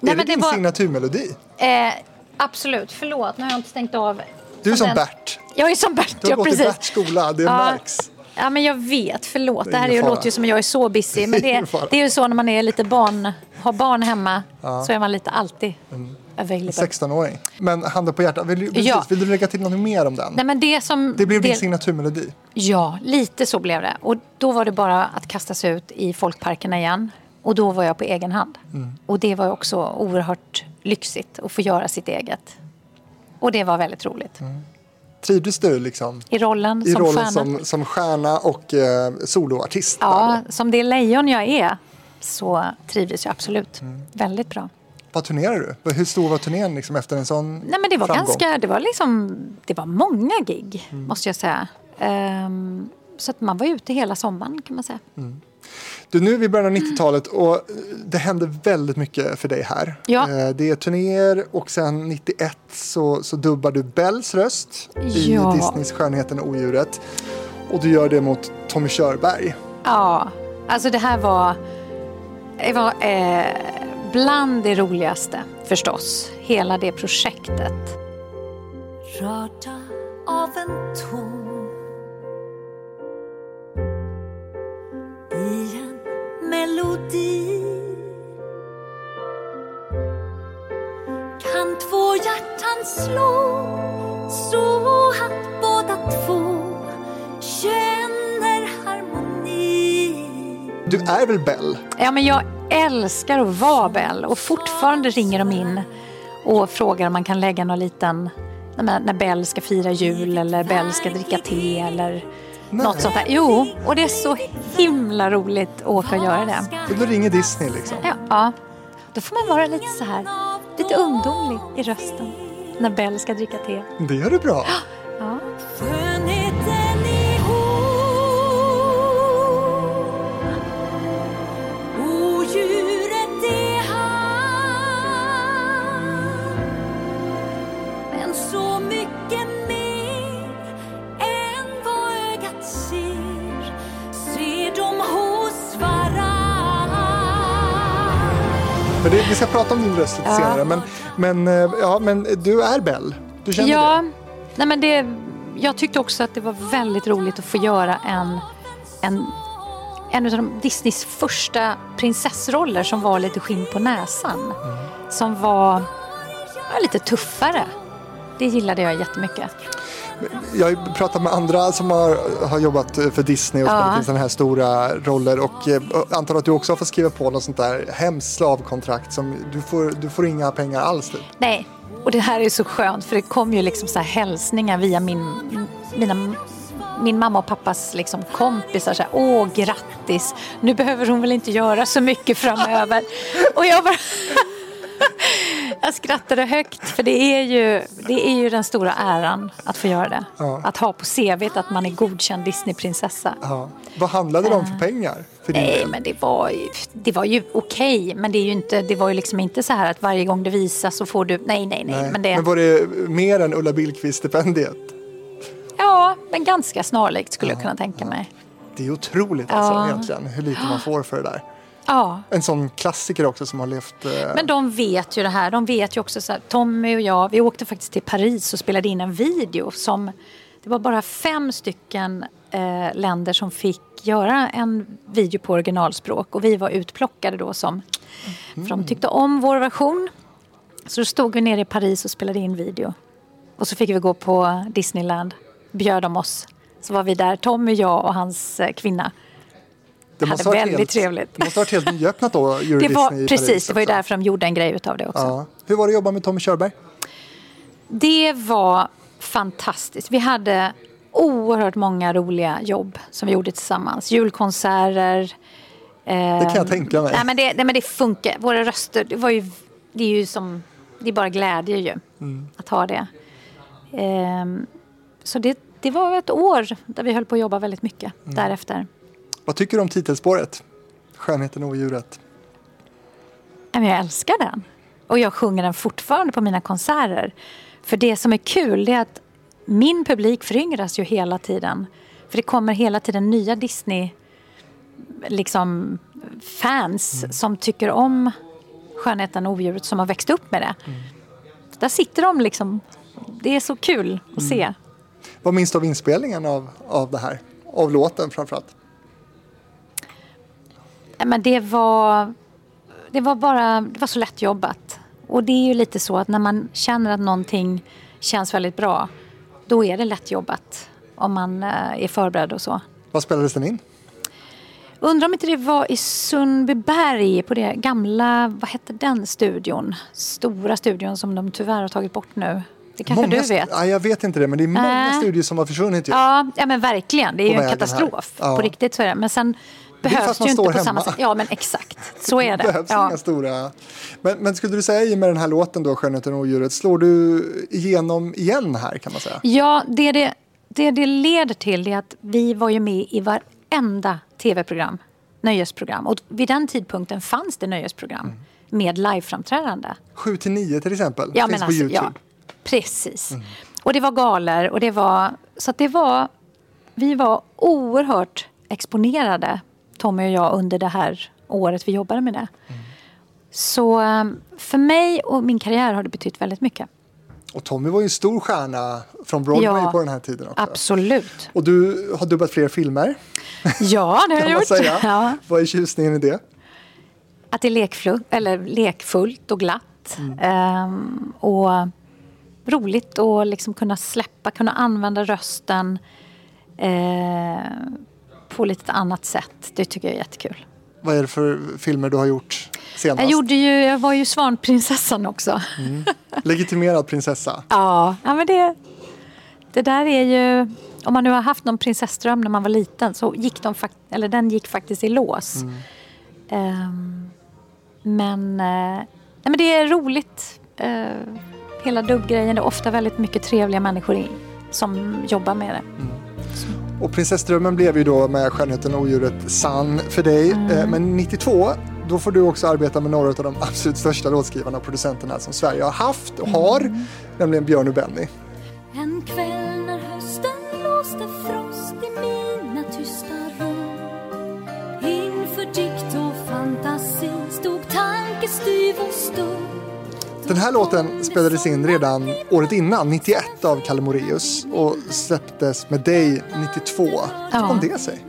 Nej, är det din var- signaturmelodi? Eh, Absolut, förlåt. Nu har jag inte stängt av. Du är som den- Bert. Jag är som Bert, Du har ja gått i. Berts skola, det Ja. märks. Ja, men jag vet. Förlåt. Det Det, är här är ju, låter ju som jag är så busy. Men Det är det, är ju så när man är lite barn, har barn hemma. Ja. Mm. Så är man lite alltid available. 16-åring. Men handen på hjärtat, vill, precis, Ja. vill du lägga till något mer om den? Nej, men det, som, Det blev din det- signaturmelodi. Ja, lite så blev det. Och då var det bara att kasta sig ut i folkparkerna igen. Och då var jag på egen hand. Mm. Och det var också oerhört lyxigt att få göra sitt eget. Och det var väldigt roligt. Trivdes du liksom I rollen Mm. i som rollen stjärna. som, som stjärna och eh, soloartist? Ja, där? som det lejon jag är så trivdes jag absolut. Mm. Väldigt bra. Vad turnerar du? Hur stor var turnén liksom efter en sån Nej, men det var framgång? ganska, det var liksom, det var många gig Mm. måste jag säga. Ehm, så att man var ute hela sommaren kan man säga. Du, nu är vi i början av 90-talet och det hände väldigt mycket för dig här. Ja. Eh, Det är turnéer och sen 91 så, så dubbar du Bells röst i Ja. Disneys Skönheten och odjuret. Och du gör det mot Tommy Körberg. Ja, alltså det här var, det var eh, bland det roligaste förstås. Hela det projektet. Rörda av en ton i melodi kan två hjärtan slå så att båda två känner harmoni Du är väl Bell? Ja, men jag älskar att vara Bell och fortfarande ringer de in och frågar om man kan lägga någon liten när, när Bell ska fira jul eller Bell ska dricka te eller något sånt där. Jo, och det är så himla roligt att åka och göra det. Så du ringer Disney liksom? Ja, ja. då får man vara lite så här, lite ungdomlig i rösten när Bell ska dricka te. Det gör du bra. För det, vi ska prata om din röst lite Ja. senare. Men, men, eh, ja, men du är Bell. Du känner Ja, det? nej men det, jag tyckte också att det var väldigt roligt att få göra en, en, en av de Disneys första prinsessroller som var lite skinn på näsan. Som var ja, lite tuffare. Det gillade jag jättemycket. Jag har ju pratat med andra som har, har jobbat för Disney och spelat in sådana här stora roller och eh, antar att du också har fått skriva på något sånt där hemskt slavkontrakt som du får, du får inga pengar alls typ. Nej, och det här är så skönt för det kom ju liksom så här hälsningar via min, mina, min mamma och pappas liksom kompisar. Så här, Åh, grattis! Nu behöver hon väl inte göra så mycket framöver. och jag bara... jag skrattade högt för det är, ju, det är ju den stora äran att få göra det. Ja. Att ha på CVt att man är godkänd Disneyprinsessa. Ja. Vad handlade det om för pengar? För din Nej, del? men det var det var ju okej. Men det, är ju inte, det var ju liksom inte så här att varje gång det visas så får du... Nej, nej, nej. Nej. Men det, men var det mer än Ulla Billqvist-stipendiet? Ja, men ganska snarlikt skulle jag kunna tänka mig. Det är otroligt alltså Ja. egentligen hur lite man får för det där. Ja, En sån klassiker också som har levt... Eh, men de vet ju det här. De vet ju också så här, Tommy och jag, vi åkte faktiskt till Paris och spelade in en video som det var bara fem stycken eh, länder som fick göra en video på originalspråk och vi var utplockade då som för de tyckte om vår version. Så då stod vi nere i Paris och spelade in video. Och så fick vi gå på Disneyland, bjöd de oss. Så var vi där, Tommy, jag och hans eh, kvinna. Det hade väldigt helt, trevligt. Det måste ha varit helt nyöppnat då, Euro Det var, Disney i precis, Paris det var ju därför de gjorde en grej utav det också. Ja. Hur var det att jobba med Tommy Körberg? Det var fantastiskt. Vi hade oerhört många roliga jobb som vi gjorde tillsammans. Julkonserter. Det kan jag tänka mig. Nej, men det, nej, men det funkar. Våra röster, det, var ju, det är ju som... Det är bara glädje ju Mm. att ha det. Ehm, så det, det var ett år där vi höll på att jobba väldigt mycket Mm. därefter. Vad tycker du om titelspåret? Skönheten och odjuret. Jag älskar den. Och jag sjunger den fortfarande på mina konserter. För det som är kul är att min publik föryngras ju hela tiden. För det kommer hela tiden nya Disney liksom, fans som tycker om Skönheten och odjuret som har växt upp med det. Där sitter de liksom. Det är så kul att se. Vad minns du av inspelningen av, av det här? Av låten framförallt? Men det var, det var bara det var så lätt jobbat. Och det är ju lite så att när man känner att någonting känns väldigt bra, då är det lätt jobbat. Om man eh, är förberedd och så. Vad spelades den in? Undrar om inte det var i Sundbyberg på det gamla, vad hette den studion? Stora studion som de tyvärr har tagit bort nu. Det kanske Många du vet? Ja, jag vet inte det, men det är många Äh. studier som har försvunnit ju. Ja, ja men verkligen. Det är På ju en katastrof. Ja. På riktigt så är det. Men sen behövs ju inte på samma hemma. sätt. Ja, men exakt. Så är Det det. behövs Ja. inga stora... Men, men skulle du säga i med den här låten då, Skönheten och odjuret, slår du igenom igen här kan man säga? Ja, det det, det det leder till är att vi var ju med i varenda tv-program, nöjesprogram. Och vid den tidpunkten fanns det nöjesprogram Mm. med liveframträdande. 7 till 9 till exempel, Ja, finns men på alltså, Youtube. ja, precis. Och det var galor och det var... Så att det var... Vi var oerhört exponerade, Tommy och jag, under det här året vi jobbade med det. Så eh, för mig och min karriär har det betytt väldigt mycket. Och Tommy var ju en stor stjärna från Broadway Ja, på den här tiden också. Absolut. Och du har dubbat fler filmer, Ja, det har jag gjort. säga. Ja. Vad är tjusningen i det? Att det är lekfullt, eller lekfullt och glatt. Mm. Ehm, och roligt att liksom kunna släppa, kunna använda rösten eh, på lite annat sätt. Det tycker jag är jättekul. Vad är det för filmer du har gjort senast? Jag, gjorde ju, jag var ju Svanprinsessan också. Legitimerad prinsessa. Ja, ja men det, det där är ju... Om man nu har haft någon prinsessdröm när man var liten så gick de eller den gick faktiskt i lås. Ehm, men, eh, nej, men det är roligt. Uh, hela dubbgrejen. Det är ofta väldigt mycket trevliga människor som jobbar med det. Och prinsessdrömmen blev ju då med Skönheten och odjuret sann för dig. Mm. Eh, Men 92, då får du också arbeta med några av de absolut största låtskrivarna och producenterna som Sverige har haft och har, Mm. nämligen Björn och Benny. En kväll när hösten blåste frost i mina tysta rum Inför dikt och fantasi stod tankestyv och stum Den här låten spelades in redan året innan, 91 av Kalle Moraeus och släpptes med dig 92. Hur Ja. kom det sig?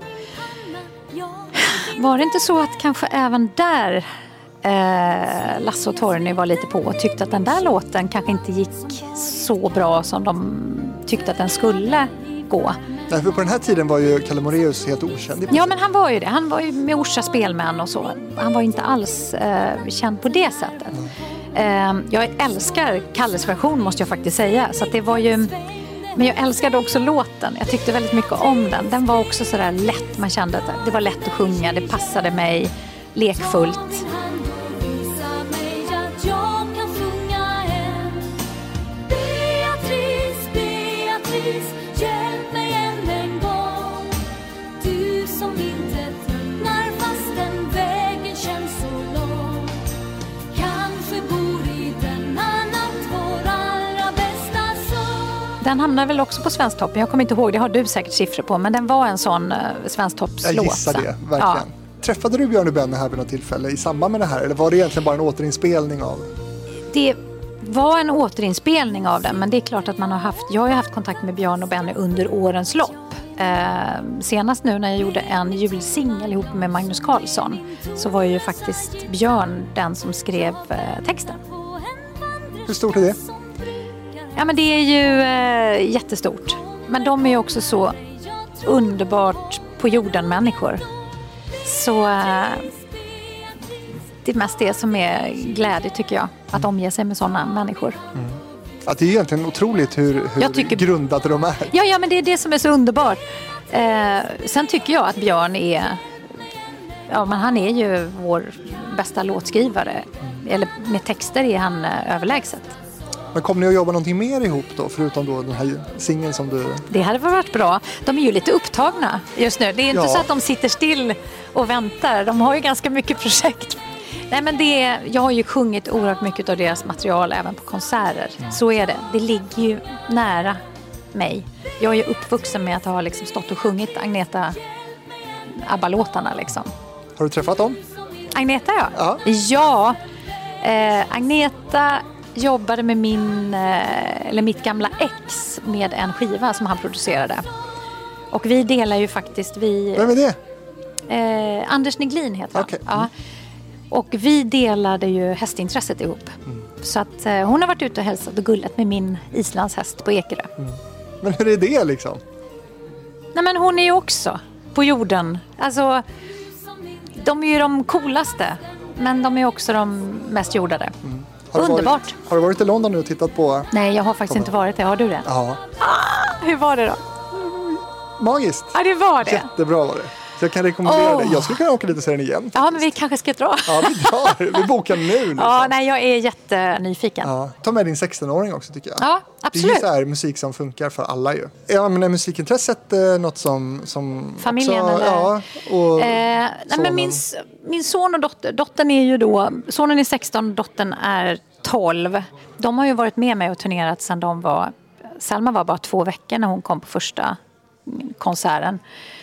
Var det inte så att kanske även där eh, Lasse och Torgny var lite på och tyckte att den där låten kanske inte gick så bra som de tyckte att den skulle gå. Nej, för på den här tiden var ju Kalle Moraeus helt okänd. Ja, men han var ju det. Han var ju med Orsa Spelmän och så. Han var inte alls eh, känd på det sättet. Eh, Ehm, jag älskar Kalles version måste jag faktiskt säga. Så att det var ju... Men jag älskade också låten. Jag tyckte väldigt mycket om den. Den var också sådär lätt. Man kände att det var lätt att sjunga. Det passade mig. Lekfullt. Den hamnar väl också på Svensktoppen. Jag kommer inte ihåg. Det har du säkert siffror på. Men den var en sån uh, Svensktoppslåt. Jag gissar det, verkligen. Träffade du Björn och Benny här vid något tillfälle i samband med det här? Eller var det egentligen bara en återinspelning av? Det var en återinspelning av den, men det är klart att man har haft, jag har ju haft kontakt med Björn och Benny under årens lopp. Eh, senast nu när jag gjorde en julsingel ihop med Magnus Carlsson så var ju faktiskt Björn den som skrev eh, texten. Hur stort är det? Ja men det är ju eh, jättestort. Men de är ju också så underbart på jorden människor. Så eh, det är mest det som är glädje tycker jag. Att omge sig med sådana människor. Att det är egentligen otroligt hur, hur tycker- grundade de är. Ja, ja, men det är det som är så underbart. Eh, sen tycker jag att Björn är... Ja, men han är ju vår bästa låtskrivare. Eller med texter är han eh, överlägset. Men kommer ni att jobba någonting mer ihop då? Förutom då den här singeln som du... Det hade varit bra. De är ju lite upptagna just nu. Det är inte Ja. så att de sitter still och väntar. De har ju ganska mycket projekt. Nej, men det är, jag har ju sjungit oerhört mycket av deras material även på konserter. Så är det. Det ligger ju nära mig. Jag är ju uppvuxen med att ha liksom stått och sjungit Agneta ABBA-låtarna. Liksom. Har du träffat dem? Agneta ja. Ja. Ja. Eh, Agneta jobbade med min, eh, eller mitt gamla ex med en skiva som han producerade. Och vi delar ju faktiskt, vi, Vem är det? eh, Anders Neglin heter han. Okej. Ja. Och vi delade ju hästintresset ihop. Mm. Så att eh, hon har varit ute och hälsat och gullat med min islandshäst på Ekerö. Men hur är det liksom? Nej men hon är ju också på jorden. Alltså, de är ju de coolaste. Men de är också de mest jordade. Har du Underbart. Varit, har du varit i London nu och tittat på? Nej, jag har faktiskt inte varit det. Har du det? Ja. Hur var det då? Magiskt. Ja, det var det. Jättebra var det. Jag kan rekommendera Åh. det. Jag skulle kunna åka dit och se den igen. Ja, men vi kanske ska dra. Ja, vi drar. Vi bokar nu. Liksom. Ja, nej, jag är jättenyfiken. Ja, ta med din 16-åring också tycker jag. Ja, Det är absolut. så här musik som funkar för alla ju. Ja, men är musikintresset eh, något som... som Familjen, också, eller? Ja, och Eh, nej, men min, min son och dotter, dottern är ju då, sonen är 16, dottern är 12. De har ju varit med mig och turnerat sedan de var, Selma var bara två veckor när hon kom på första konserten.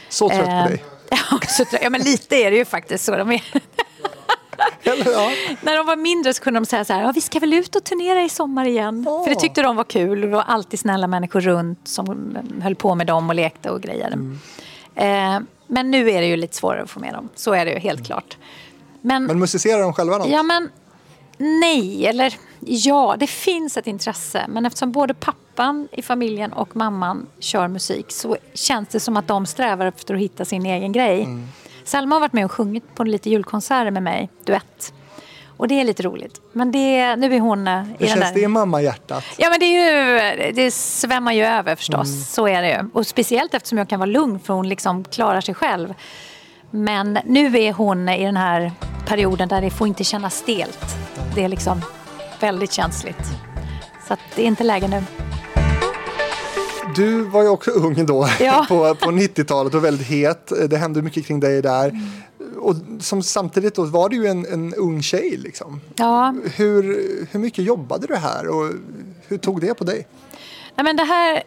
Så trött Eh, på dig. Ja, men lite är det ju faktiskt så. De är, Eller, ja. när de var mindre så kunde de säga så här, ja, vi ska väl ut och turnera i sommar igen. Åh. För det tyckte de var kul. Det var alltid snälla människor runt som höll på med dem och lekte och grejade. Mm. Eh, men nu är det ju lite svårare att få med dem. Så är det ju helt klart. Men, Men musicerar de själva något? ja men nej, eller ja, det finns ett intresse. Men eftersom både pappan i familjen och mamman kör musik så känns det som att de strävar efter att hitta sin egen grej. Mm. Selma har varit med och sjungit på lite julkonserter med mig, duett. Och det är lite roligt. Men det, nu är hon eh, i det den känns där... det i mammahjärtat. Ja men det är ju, det svämmar ju över förstås. Mm. Så är det ju. Och speciellt eftersom jag kan vara lugn för hon liksom klarar sig själv. Men nu är hon i den här perioden där det får inte kännas stelt. Det är liksom väldigt känsligt. Så det är inte läge nu. Du var ju också ung då Ja. på, på 90-talet och väldigt het. Det hände mycket kring dig där. Mm. Och som samtidigt då var du ju en, en ung tjej liksom. Ja, Hur, hur mycket jobbade du här och hur tog det på dig? Nej, men det här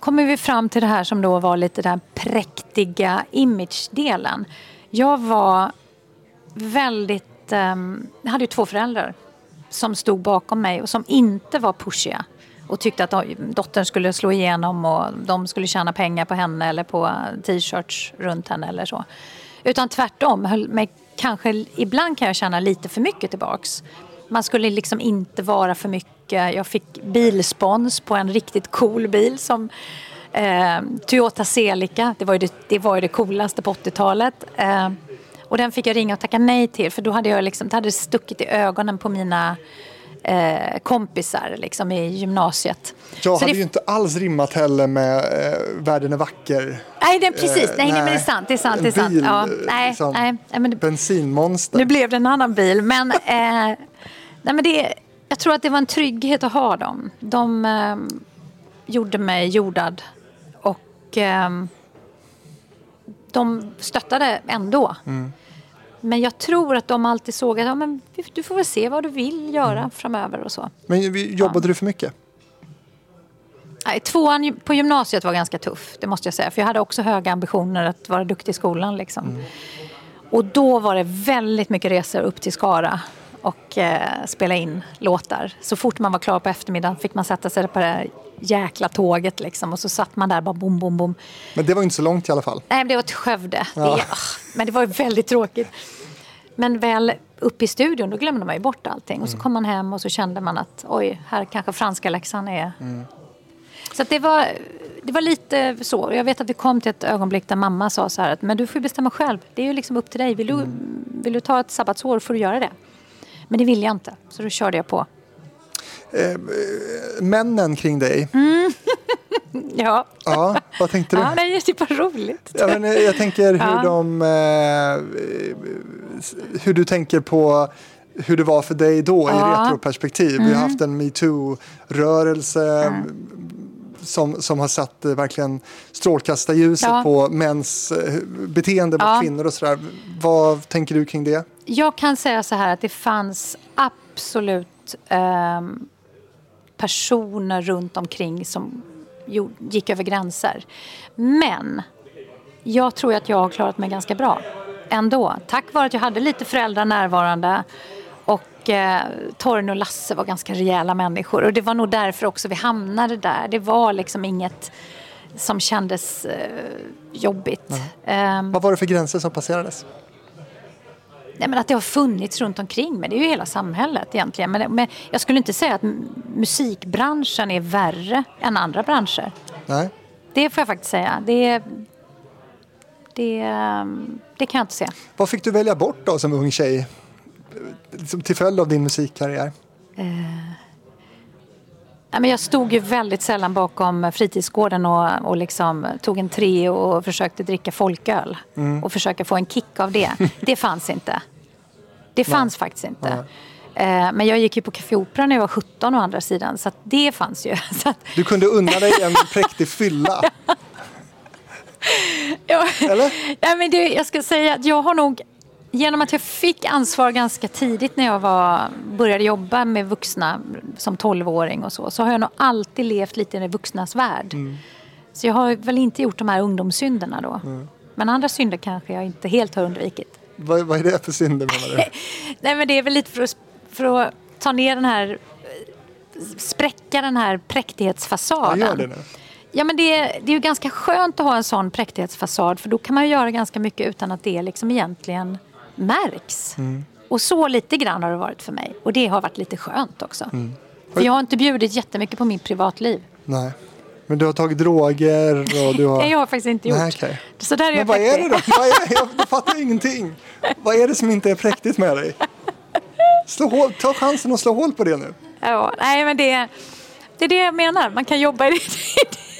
kommer vi fram till det här som då var lite den präktiga image-delen. Jag var väldigt... Um, jag hade ju två föräldrar som stod bakom mig och som inte var pushiga och tyckte att dottern skulle slå igenom och de skulle tjäna pengar på henne eller på t-shirts runt henne eller så. Utan tvärtom, höll mig kanske, ibland kan jag känna lite för mycket tillbaks. Man skulle liksom inte vara för mycket. Jag fick bilspons på en riktigt cool bil som eh, Toyota Celica. Det var, ju det, det var ju det coolaste på 80-talet. Eh, och den fick jag ringa och tacka nej till för då hade jag liksom, det hade stuckit i ögonen på mina eh, kompisar liksom, i gymnasiet. Jag Så hade det- ju inte alls rimmat heller med eh, Världen är vacker. Nej, det är precis. Eh, nej, nej, men det är nej. sant. Det är sant. Det är sant. bil, ja, eh, nej, liksom. nej, nej, men det, Bensinmonster. nu blev det en annan bil. Men, eh, nej, men det, jag tror att det var en trygghet att ha dem. De eh, gjorde mig jordad. Och eh, de stöttade ändå. Mm. Men jag tror att de alltid såg att ja, men du får väl se vad du vill göra Mm. framöver och så. Men jobbade du för mycket? Nej, tvåan på gymnasiet var ganska tuff, det måste jag säga. För jag hade också höga ambitioner att vara duktig i skolan. Liksom. Och då var det väldigt mycket resor upp till Skara och eh, spela in låtar. Så fort man var klar på eftermiddagen fick man sätta sig på det jäkla tåget liksom. Och så satt man där bara bom, bom, bom. Men det var inte så långt i alla fall. Nej, men det var till Skövde. Ja. Det, ah, men det var väldigt tråkigt. Men väl uppe i studion, då glömde man ju bort allting. Och så kom man hem och så kände man att oj, här kanske franska läxan är... Så att det, var, det var lite så. Jag vet att vi kom till ett ögonblick där mamma sa så här att men du får ju bestämma själv. Det är ju liksom upp till dig. Vill du, vill du ta ett sabbatsår får du göra det. Men det vill jag inte, så då körde jag på. Männen kring dig, Mm. Ja, ja, vad tänkte du? ja det är typ roligt. Ja, men eh, jag tänker hur Ja. de... Eh, hur du tänker på hur det var för dig då i Ja. Mm. retroperspektiv. Vi har haft en metoo-rörelse som, som har satt eh, verkligen strålkastarljuset Ja. på mäns eh, beteende mot kvinnor och sådär. Vad tänker du kring det? Jag kan säga så här att det fanns absolut ehm, personer runt omkring som gick över gränser. Men jag tror att jag har klarat mig ganska bra ändå. Tack vare att jag hade lite föräldrar närvarande och eh, Torgny och Lasse var ganska rejäla människor. Och det var nog därför också vi hamnade där. Det var liksom inget som kändes eh, jobbigt. Ehm, Vad var det för gränser som passerades? Nej, men att det har funnits runt omkring mig. Det är ju hela samhället egentligen. Men, men jag skulle inte säga att musikbranschen är värre än andra branscher. Nej. Det får jag faktiskt säga. Det, det, det kan jag inte se. Vad fick du välja bort då som ung tjej? Till följd av din musikkarriär? Nej, men jag stod ju väldigt sällan bakom fritidsgården och, och liksom tog en tre och försökte dricka folköl. Och försöka få en kick av det. Det fanns inte. Det fanns faktiskt inte. Eh, Men jag gick ju på Café Opera när jag var 17 å andra sidan. Så det fanns ju. Så att, Du kunde unna dig en präktig fylla. ja. Eller? Nej, men det, jag ska säga att jag har nog, genom att jag fick ansvar ganska tidigt när jag var, började jobba med vuxna som 12-åring och så, så har jag nog alltid levt lite i de vuxnas värld. Så jag har väl inte gjort de här ungdomssynderna då. Men andra synder kanske jag inte helt har undvikit. Vad, vad är det för synder menar du? Nej men det är väl lite för att, för att ta ner den här, spräcka den här Ja, präktighetsfasaden. gör det nu. Ja, men det, är- det är ju ganska skönt att ha en sån präktighetsfasad för då kan man ju göra ganska mycket utan att det liksom egentligen märks. Och så lite grann har det varit för mig. Och det har varit lite skönt också. För jag har inte bjudit jättemycket på mitt privatliv. Nej. Men du har tagit droger och du har... Har jag faktiskt inte gjort. Nej, okej. Så där är Men jag vad är det då? Vad är, jag jag fattar ingenting. Vad är det som inte är präktigt med dig? Slå hål, ta chansen att slå hål på det nu. Ja, nej, men det, det är det jag menar. Man kan jobba i det,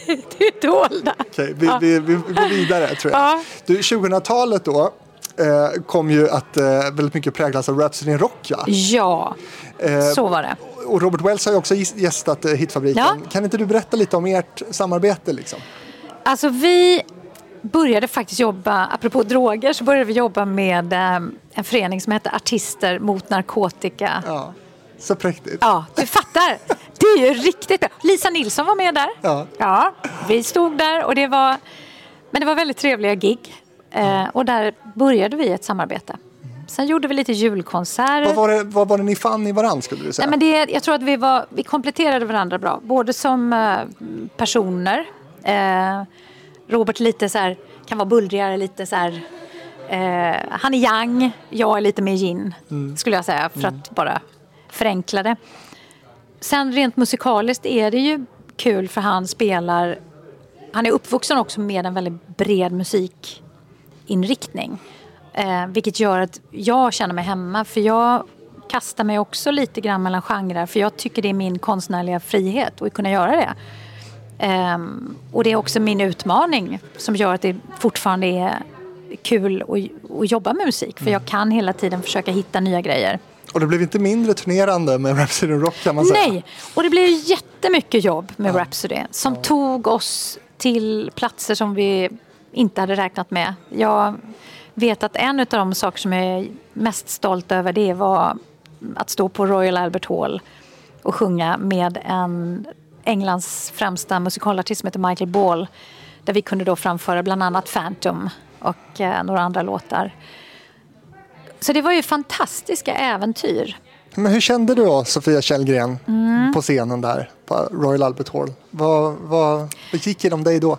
det, det dolda. Okej, vi, Ja. vi, vi går vidare tror jag. Ja. Du, 2000-talet då eh, kom ju att eh, väldigt mycket präglas av Rhapsody in Rock. Ja? Ja, Eh, så var det. Och Robert Wells har ju också gästat eh, Hitfabriken. Ja. Kan inte du berätta lite om ert samarbete? Liksom? Alltså vi började faktiskt jobba, apropå droger, så började vi jobba med eh, en förening som heter Artister mot narkotika. Ja. Ja, så präktigt. du fattar. Det är ju riktigt bra. Lisa Nilsson var med där. Ja. ja vi stod där och det var, men det var väldigt trevliga gig. Eh, och där började vi ett samarbete. Sen gjorde vi lite julkonserter. Vad, var det, vad var det ni fann i varandra skulle du säga? Nej, men det, jag tror att vi, var, vi kompletterade varandra bra. Både som eh, personer. Eh, Robert lite så här, kan vara bullrigare, lite så här... Eh, han är yang, jag är lite mer yin, skulle jag säga, för att bara förenkla det. Sen rent musikaliskt är det ju kul för han spelar... Han är uppvuxen också med en väldigt bred musikinriktning. Eh, vilket gör att jag känner mig hemma. För jag kastar mig också lite grann mellan genrer. För jag tycker det är min konstnärliga frihet att kunna göra det. Ehm, och det är också min utmaning som gör att det fortfarande är kul att, att jobba med musik. För jag kan hela tiden försöka hitta nya grejer. Och det blev inte mindre turnerande med Rhapsody Rock kan man säga. Nej, och det blev jättemycket jobb med Rhapsody som tog oss till platser som vi inte hade räknat med. Jag vet att en av de saker som jag är mest stolt över det var att stå på Royal Albert Hall och sjunga med en Englands främsta musikalartist som heter Michael Ball. Där vi kunde då framföra bland annat Phantom och eh, några andra låtar. Så det var ju fantastiska äventyr. Men hur kände du då, Sofia Källgren, Mm. på scenen där på Royal Albert Hall? Vad, vad, gick genom dig då?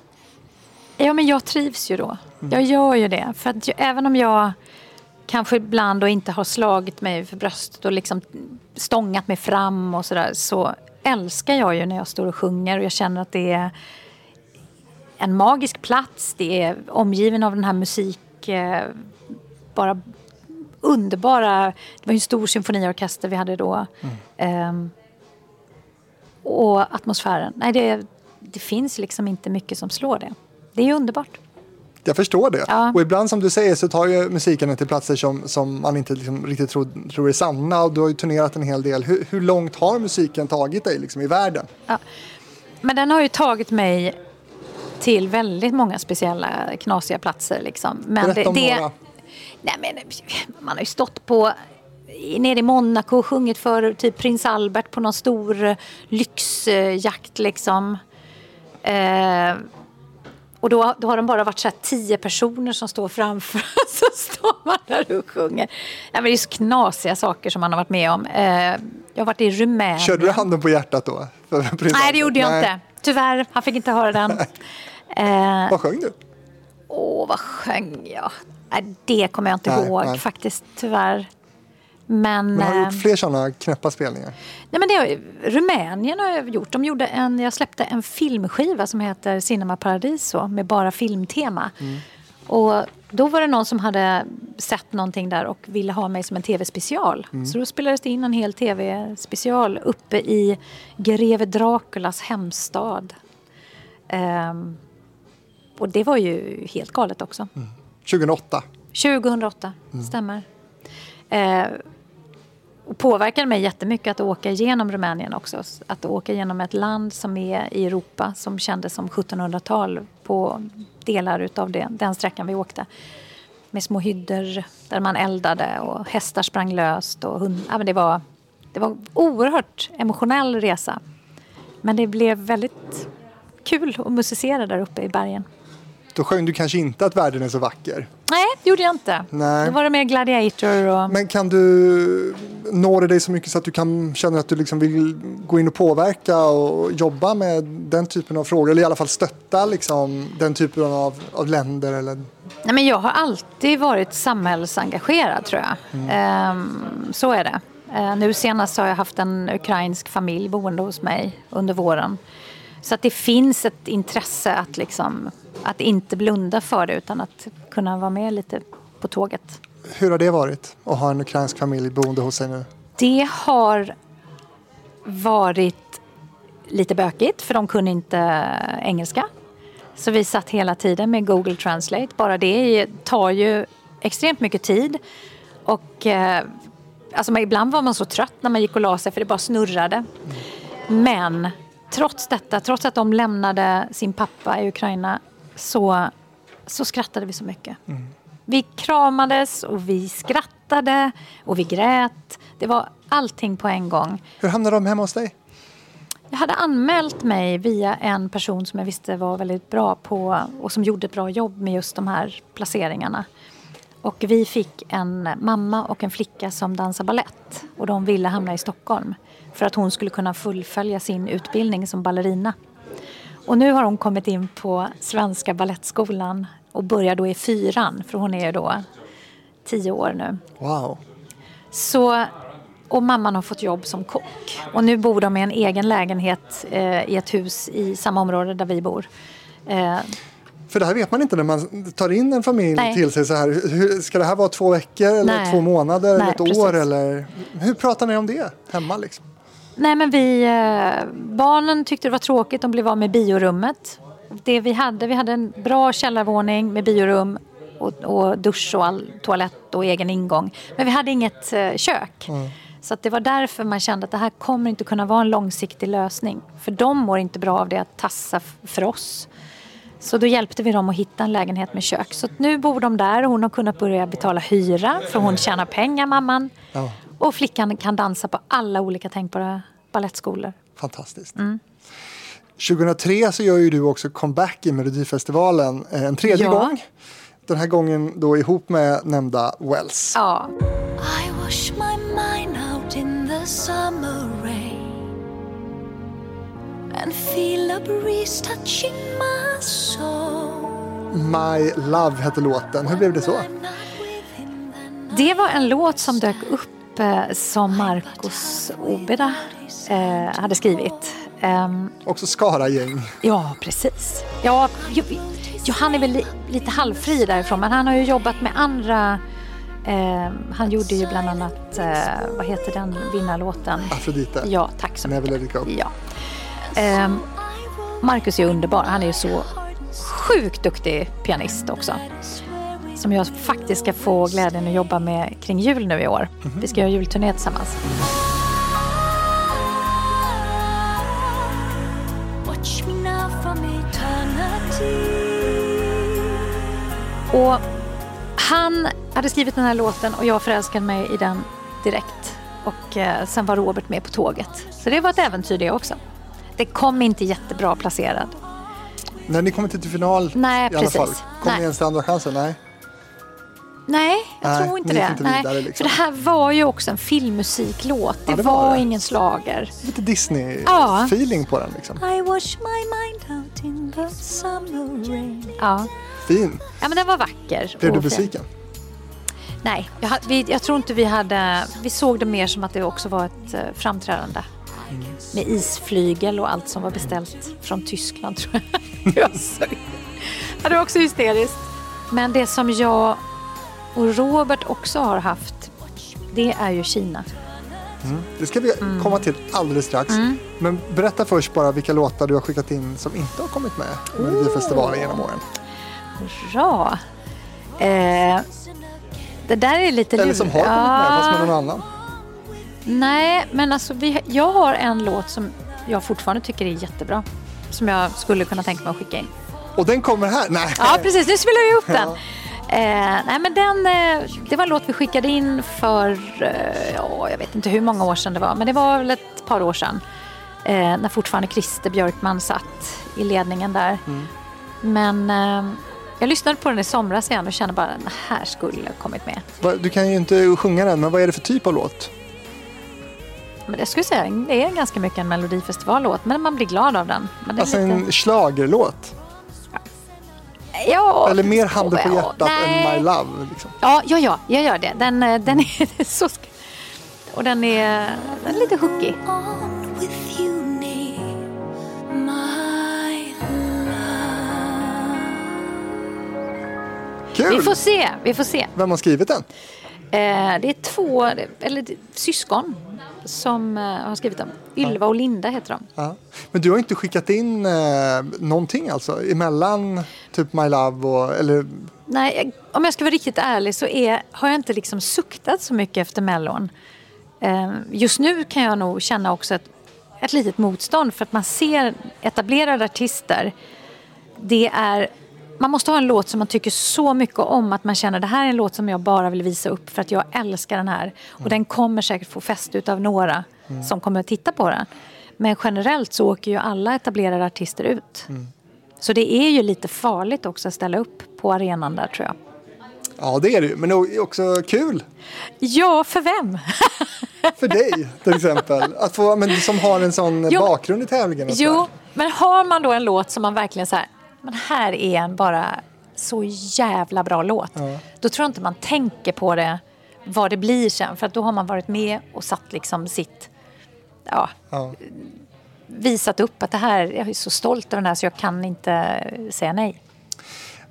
Ja, men jag trivs ju då. Jag gör ju det. För att ju, även om jag kanske ibland då inte har slagit mig för bröstet och liksom stångat mig fram och sådär så älskar jag ju när jag står och sjunger och jag känner att det är en magisk plats. Det är omgiven av den här musik... Eh, bara underbara... Det var ju en stor symfoniorkester vi hade då. Ehm, och atmosfären. Nej, det, det finns liksom inte mycket som slår det. Det är underbart. Jag förstår det. Ja. Och ibland som du säger så tar ju musiken en till platser som, som man inte liksom riktigt tror, tror är sanna. Och du har ju turnerat en hel del. Hur, hur långt har musiken tagit dig liksom, i världen? Men den har ju tagit mig till väldigt många speciella knasiga platser. Liksom. Men Berätta om det, några. Nej, men, man har ju stått på nere i Monaco och sjungit för typ prins Albert på någon stor lyxjakt. Liksom. Eh, och då, då har de bara varit så tio personer som står framför. Så står man där och sjunger. Ja, men det är så knasiga saker som man har varit med om. Eh, jag har varit i Rumänien. Körde du handen på hjärtat då? Nej, det gjorde jag Nej. inte. Tyvärr, han fick inte höra den. Eh, Vad sjöng du? Åh, vad sjöng jag? Nej, det kommer jag inte Nej, ihåg nej. faktiskt, tyvärr. Men, Men har du eh, gjort fler sådana knäppa spelningar? nej, men det har, Rumänien har jag gjort. De gjorde en, jag släppte en filmskiva som heter Cinema Paradiso med bara filmtema. Och då var det någon som hade sett någonting där och ville ha mig som en tv-special. Så då spelades det in en hel tv-special uppe i greve Draculas hemstad. Ehm, och det var ju helt galet också. 2008. 2008, stämmer. Eh, och påverkade mig jättemycket att åka igenom Rumänien också. Att åka genom ett land som är i Europa som kändes som 1700-tal på delar utav det, den sträckan vi åkte. Med små hyddor där man eldade och hästar sprang löst. Och hund, ja, men det, var, det var en oerhört emotionell resa. Men det blev väldigt kul att musicera där uppe i bergen. Då sjöng du kanske inte att världen är så vacker. Nej, det gjorde jag inte. Nej. Då var det mer Gladiator och... Men kan du nå det dig så mycket så att du kan känna att du liksom vill gå in och påverka och jobba med den typen av frågor? Eller i alla fall stötta liksom, den typen av, av länder? Eller... Nej, men jag har alltid varit samhällsengagerad, tror jag. Ehm, så är det. Eh, nu senast har jag haft en ukrainsk familj boende hos mig under våren. Så att det finns ett intresse att, liksom, att inte blunda för det utan att kunna vara med lite på tåget. Hur har det varit att ha en ukrainsk familj boende hos sig nu? Det har varit lite bökigt för de kunde inte engelska. Så vi satt hela tiden med Google Translate. Bara det tar ju extremt mycket tid. Och eh, alltså, ibland var man så trött när man gick och la sig för det bara snurrade. Men trots detta, trots att de lämnade sin pappa i Ukraina så, så skrattade vi så mycket. Vi kramades och vi skrattade och vi grät. Det var allting på en gång. Hur hamnade de hemma hos dig? Jag hade anmält mig via en person som jag visste var väldigt bra på och som gjorde ett bra jobb med just de här placeringarna. Och vi fick en mamma och en flicka som dansar ballett och de ville hamna i Stockholm för att hon skulle kunna fullfölja sin utbildning som ballerina. Och nu har hon kommit in på Svenska Ballettskolan och börjar då i fyran för hon är ju då tio år nu. Wow. Så, och mamman har fått jobb som kock. Och nu bor de i en egen lägenhet eh, i ett hus i samma område där vi bor. Eh, För det här vet man inte när man tar in en familj Nej. till sig så här. Hur, ska det här vara två veckor eller Nej. två månader eller Nej, ett precis. år? Eller, hur pratar ni om det hemma? Liksom? Nej men vi, eh, barnen tyckte det var tråkigt, de blev av med biorummet. Det vi hade, vi hade en bra källarvåning med biorum och, och dusch och all, toalett och egen ingång. Men vi hade inget eh, kök. Så att det var därför man kände att det här kommer inte kunna vara en långsiktig lösning. För de mår inte bra av det att tassa för oss. Så då hjälpte vi dem att hitta en lägenhet med kök. Så nu bor de där och hon har kunnat börja betala hyra för hon tjänar pengar, mamman. Ja. Och flickan kan dansa på alla olika tänkbara ballettskolor. Fantastiskt. Mm. 2003 så gör ju du också comeback i Melodifestivalen eh, en tredje Ja. gång. Den här gången då ihop med nämnda Wells. Ja, I wash my mind out in the summer rain and feel a breeze touching my soul. My Love hette låten. Hur blev det så? Det var en låt som dök upp som Marcus Obeda eh, hade skrivit. Ehm, Också Skara-gäng. Ja, precis. Ja, han är väl li, lite halvfri därifrån, men han har ju jobbat med andra... Eh, han gjorde ju bland annat, eh, vad heter den vinnarlåten? Afrodite. Ja, tack så Never mycket. let it go. Ja. Ehm, Marcus är underbar. Han är ju så sjukt duktig pianist också. Som jag faktiskt ska få glädjen att jobba med kring jul nu i år. Vi ska göra julturné tillsammans. Och han hade skrivit den här låten och jag förälskade mig i den direkt. Och eh, sen var Robert med på tåget. Så det var ett äventyr det också. Det kom inte jättebra placerad. När ni kommer inte till final Nej, i alla precis. fall. Kommer Nej. ni ens till andra chansen? Nej. Nej, jag Nej, tror inte det. inte Nej, vidare, liksom. För det här var ju också en filmmusiklåt. Det, Ja, det var var, det. ingen slager. Lite Ja. Disney-feeling på den liksom. I wash my mind out in the summer rain. Ja. Fin. ja, men den var vacker. Blev du besviken? Nej, jag, vi, jag tror inte vi hade... Vi såg det mer som att det också var ett eh, framträdande. Med isflygel och allt som var beställt från Tyskland tror jag. Det var, så, ja, det var också hysteriskt. Men det som jag och Robert också har haft, det är ju Kina. Det ska vi Mm. komma till alldeles strax. Men berätta först bara vilka låtar du har skickat in som inte har kommit med i Melodifestivalen genom åren. Bra. Eh, det där är lite Eller som har kommit med Ja. fast med någon annan. Nej, men alltså vi, jag har en låt som jag fortfarande tycker är jättebra. Som jag skulle kunna tänka mig att skicka in. Och den kommer här. Nej. Ja, precis. Nu spelar jag upp den. Eh, nej, men den, eh, det var en låt vi skickade in för, eh, ja, jag vet inte hur många år sedan det var, men det var väl ett par år sedan. Eh, när fortfarande Christer Björkman satt i ledningen där. Men eh, jag lyssnade på den i somras igen och kände bara den här skulle ha kommit med. Du kan ju inte sjunga den, men vad är det för typ av låt? Men det skulle jag säga, det är ganska mycket en melodifestivallåt, men man blir glad av den. Men det är Alltså lite... en schlagerlåt? Ja, Eller mer handen på hjärtat nej. än My Love? Liksom. Ja, ja, ja, jag gör det. Den, eh, den är så... Och den är, den är lite hookig. Kul! Vi får se, vi får se. Vem har skrivit den? Eh, det är två, eller syskon som eh, har skrivit dem. Ylva och Linda heter de. Ja. Men du har inte skickat in eh, någonting alltså? Emellan typ My Love och... Eller, Nej, om jag ska vara riktigt ärlig så är, har jag inte liksom suktat så mycket efter Mellon. Eh, just nu kan jag nog känna också ett, ett litet motstånd för att man ser etablerade artister. Det är, man måste ha en låt som man tycker så mycket om att man känner det här är en låt som jag bara vill visa upp för att jag älskar den här. Och den kommer säkert få fäste utav några som kommer att titta på den. Men generellt så åker ju alla etablerade artister ut. Så det är ju lite farligt också att ställa upp på arenan där tror jag. ja, det är det ju. Men det är också kul Ja, för vem? för dig till exempel. Att få, men som har en sån Jo. bakgrund i tävlingen. och Jo, men har man då en låt som man verkligen så här, men här är en bara så jävla bra låt. Då tror jag inte man tänker på det, vad det blir sen. För att då har man varit med och satt liksom sitt, ja, Ja. visat upp att det här, jag är så stolt över den här så jag kan inte säga nej.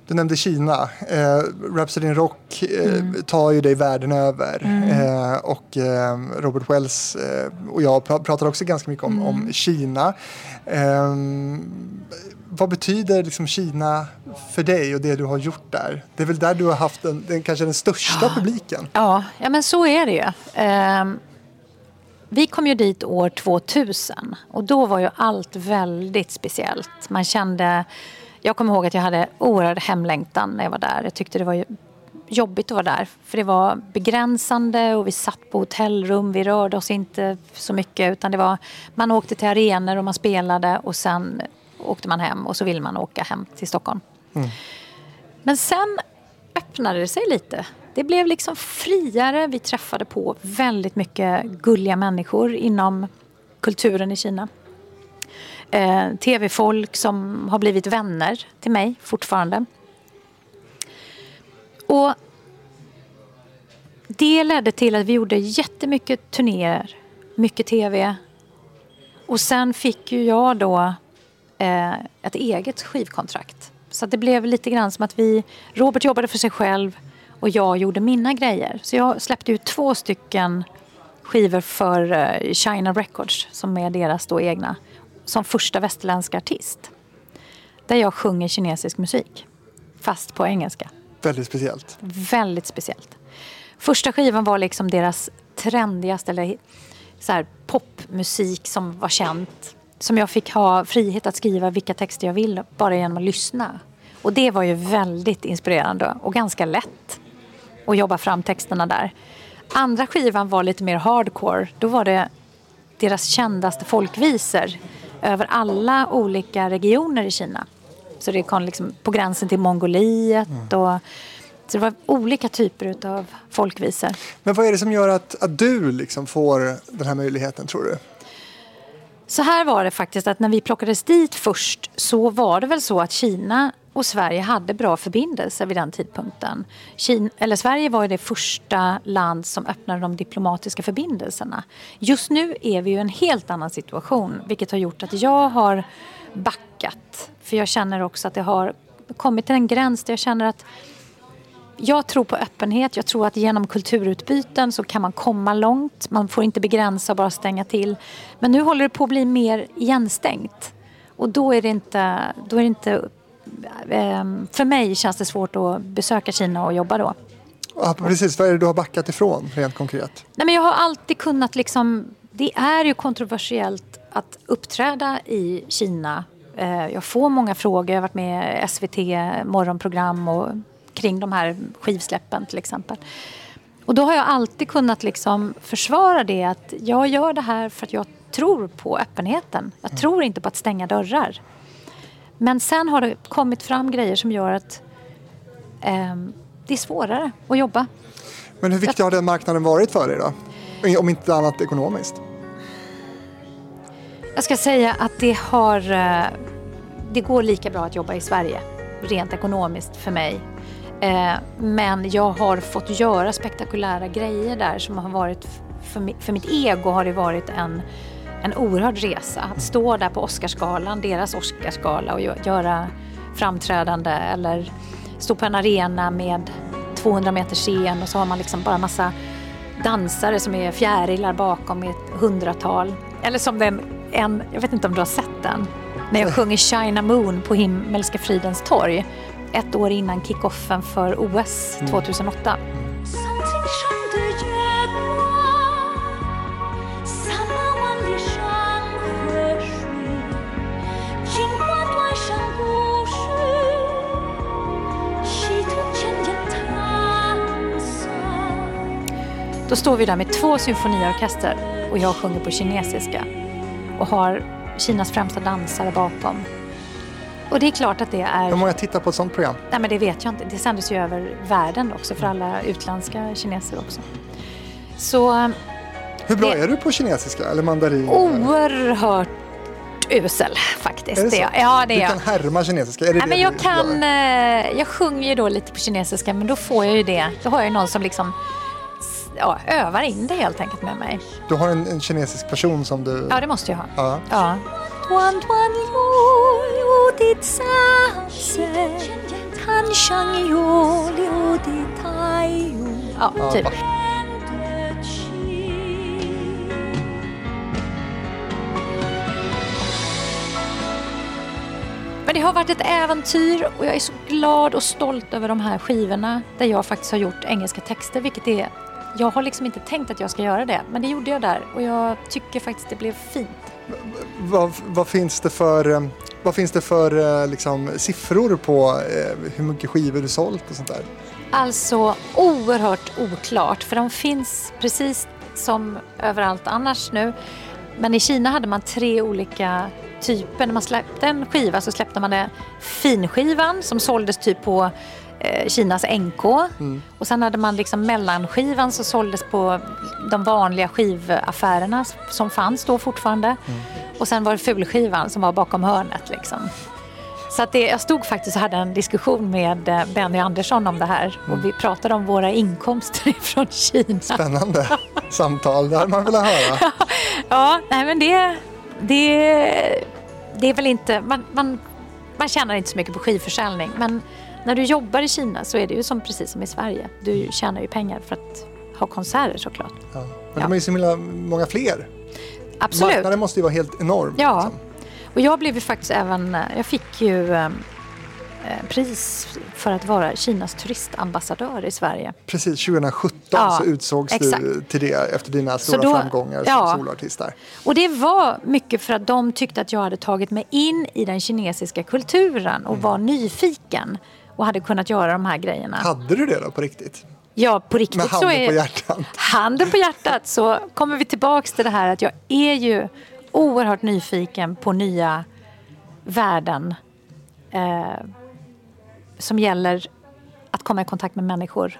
Du nämnde Kina. Eh, Rhapsody in Rock eh, tar ju dig världen över. Eh, och eh, Robert Wells eh, och jag pra- pratar också ganska mycket om, om Kina. Eh, vad betyder liksom Kina för dig och det du har gjort där? Det är väl där du har haft den, den, kanske den största publiken? Ja, ja men så är det ju. Vi kom ju dit år 2000 och då var ju allt väldigt speciellt. Man kände, jag kommer ihåg att jag hade oerhörd hemlängtan när jag var där. Jag tyckte det var jobbigt att vara där för det var begränsande och vi satt på hotellrum, vi rörde oss inte så mycket utan det var, man åkte till arenor och man spelade och sen åkte man hem och så ville man åka hem till Stockholm. Men sen öppnade det sig lite. Det blev liksom friare. Vi träffade på väldigt mycket gulliga människor inom kulturen i Kina. Eh, Tv-folk som har blivit vänner till mig fortfarande. Och det ledde till att vi gjorde jättemycket turnéer, mycket tv. Och sen fick ju jag då eh, ett eget skivkontrakt. Så det blev lite grann som att vi, Robert jobbade för sig själv och jag gjorde mina grejer. Så jag släppte ut två stycken skivor för eh, China Records som är deras då egna. Som första västerländska artist. Där jag sjunger kinesisk musik. Fast på engelska. Väldigt speciellt. Väldigt speciellt. Första skivan var liksom deras trendigaste eller så här, popmusik som var känt. Som jag fick ha frihet att skriva vilka texter jag vill bara genom att lyssna. Och det var ju väldigt inspirerande och ganska lätt att jobba fram texterna där. Andra skivan var lite mer hardcore. Då var det deras kändaste folkvisor över alla olika regioner i Kina. Så det kom liksom på gränsen till Mongoliet. Mm. Och, så det var olika typer av folkvisor. Men vad är det som gör att, att du liksom får den här möjligheten tror du? Så här var det faktiskt att när vi plockades dit först så var det väl så att Kina och Sverige hade bra förbindelser vid den tidpunkten. Kina, eller Sverige var ju det första land som öppnade de diplomatiska förbindelserna. Just nu är vi ju i en helt annan situation vilket har gjort att jag har backat. För jag känner också att det har kommit till en gräns där jag känner att jag tror på öppenhet. Jag tror att genom kulturutbyten så kan man komma långt. Man får inte begränsa och bara stänga till. Men nu håller det på att bli mer igenstängt. Och då är det inte... Då är det inte för mig känns det svårt att besöka Kina och jobba då. Ja, precis, vad är det du har backat ifrån rent konkret? Nej, men jag har alltid kunnat liksom... Det är ju kontroversiellt att uppträda i Kina. Eh, Jag får många frågor. Jag har varit med i SVT morgonprogram och kring de här skivsläppen till exempel. Och då har jag alltid kunnat liksom försvara det att jag gör det här för att jag tror på öppenheten. Jag tror inte på att stänga dörrar. Men sen har det kommit fram grejer som gör att ehm, det är svårare att jobba. Men hur viktig har den marknaden varit för dig då? Om inte annat ekonomiskt. Jag ska säga att det har... eh, Det går lika bra att jobba i Sverige, rent ekonomiskt för mig. Eh, Men jag har fått göra spektakulära grejer där som har varit... För mitt ego har det varit en, en oerhörd resa. Att stå där på Oscarsgalan, deras Oscarsgala och gö- göra framträdande eller stå på en arena med 200 meter scen och så har man liksom bara massa dansare som är fjärilar bakom i ett hundratal. Eller som den, en, jag vet inte om du har sett den, när jag sjunger China Moon på Himmelska fridens torg. Ett år innan kickoffen för OS 2008. 桑 Då står vi där med två symfoniorkester och jag sjunger på kinesiska och har Kinas främsta dansare bakom. Och det är klart att det är... Hur många tittar på ett sånt program? Nej men det vet jag inte. Det sändes ju över världen också för alla utländska kineser också. Så Hur bra Det- är du på kinesiska eller mandarin? oerhört usel faktiskt. Är det jag. Ja det är du jag. kan härma kinesiska? Är det Nej, det men jag du kan, eh, jag sjunger ju då lite på kinesiska men då får jag ju det. Då har jag ju någon som liksom ja, övar in det helt enkelt med mig. Du har en, en kinesisk person som du... Ja det måste jag ha. Ja. Ja. Ja, typ. Men det har varit ett äventyr och jag är så glad och stolt över de här skivorna där jag faktiskt har gjort engelska texter, vilket är jag har liksom inte tänkt att jag ska göra det, men det gjorde jag där och jag tycker faktiskt det blev fint. Vad, vad finns det för, eh, vad finns det för eh, liksom, siffror på eh, hur mycket skivor du sålt och sånt där? Alltså oerhört oklart, för de finns precis som överallt annars nu. Men i Kina hade man tre olika typer. När man släppte en skiva så släppte man det finskivan som såldes typ på Kinas NK. Och sen hade man liksom mellanskivan som såldes på de vanliga skivaffärerna som fanns då fortfarande. Och sen var det fulskivan som var bakom hörnet liksom. Så att det, jag stod faktiskt och hade en diskussion med eh, Benny Andersson om det här och vi pratade om våra inkomster från Kina. Spännande samtal, det hade man velat höra. Ja, nej men det, det, det är väl inte, man, man, man tjänar inte så mycket på skivförsäljning men när du jobbar i Kina så är det ju som, precis som i Sverige. Du tjänar ju pengar för att ha konserter såklart. Ja. Men Ja. de är ju så himla många fler. Absolut. Marknaden måste ju vara helt enorm. Ja, liksom. och jag blev ju faktiskt även, jag fick ju eh, eh, pris för att vara Kinas turistambassadör i Sverige. Precis, 2017 Ja, så utsågs exakt. du till det efter dina stora då- framgångar ja. som soloartist där. Och det var mycket för att de tyckte att jag hade tagit mig in i den kinesiska kulturen och var nyfiken och hade kunnat göra de här grejerna. Hade du det då på riktigt? Ja, på riktigt Med så är... på hjärtat? Handen på hjärtat så kommer vi tillbaks till det här att jag är ju oerhört nyfiken på nya värden eh, som gäller att komma i kontakt med människor.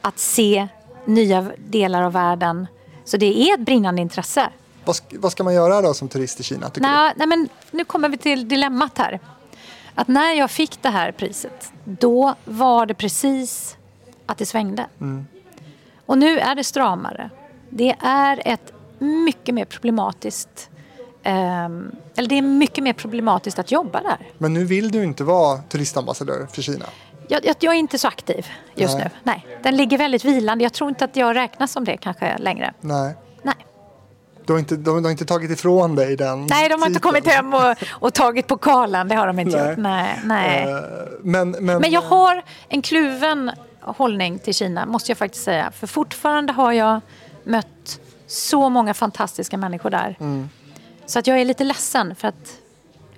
Att se nya delar av världen. Så det är ett brinnande intresse. Vad, sk- vad ska man göra då som turist i Kina? Tycker Nej, nej, men nu kommer vi till dilemmat här. Att när jag fick det här priset, då var det precis att det svängde. Och nu är det stramare. Det är ett mycket mer problematiskt ehm, eller det är mycket mer problematiskt att jobba där. Men nu vill du inte vara turistambassadör för Kina. Jag, jag, jag är inte så aktiv just Nej. nu. Nej, den ligger väldigt vilande. Jag tror inte att jag räknas som det kanske längre. Nej. Du har inte, de, de har inte tagit ifrån dig den nej de har inte titeln. kommit hem och, och tagit pokalen. Det har de inte Nej. gjort. Nej, nej. Eh, Men, men, Men jag har en kluven hållning till Kina, måste jag faktiskt säga. För fortfarande har jag mött så många fantastiska människor där. Så att jag är lite ledsen för att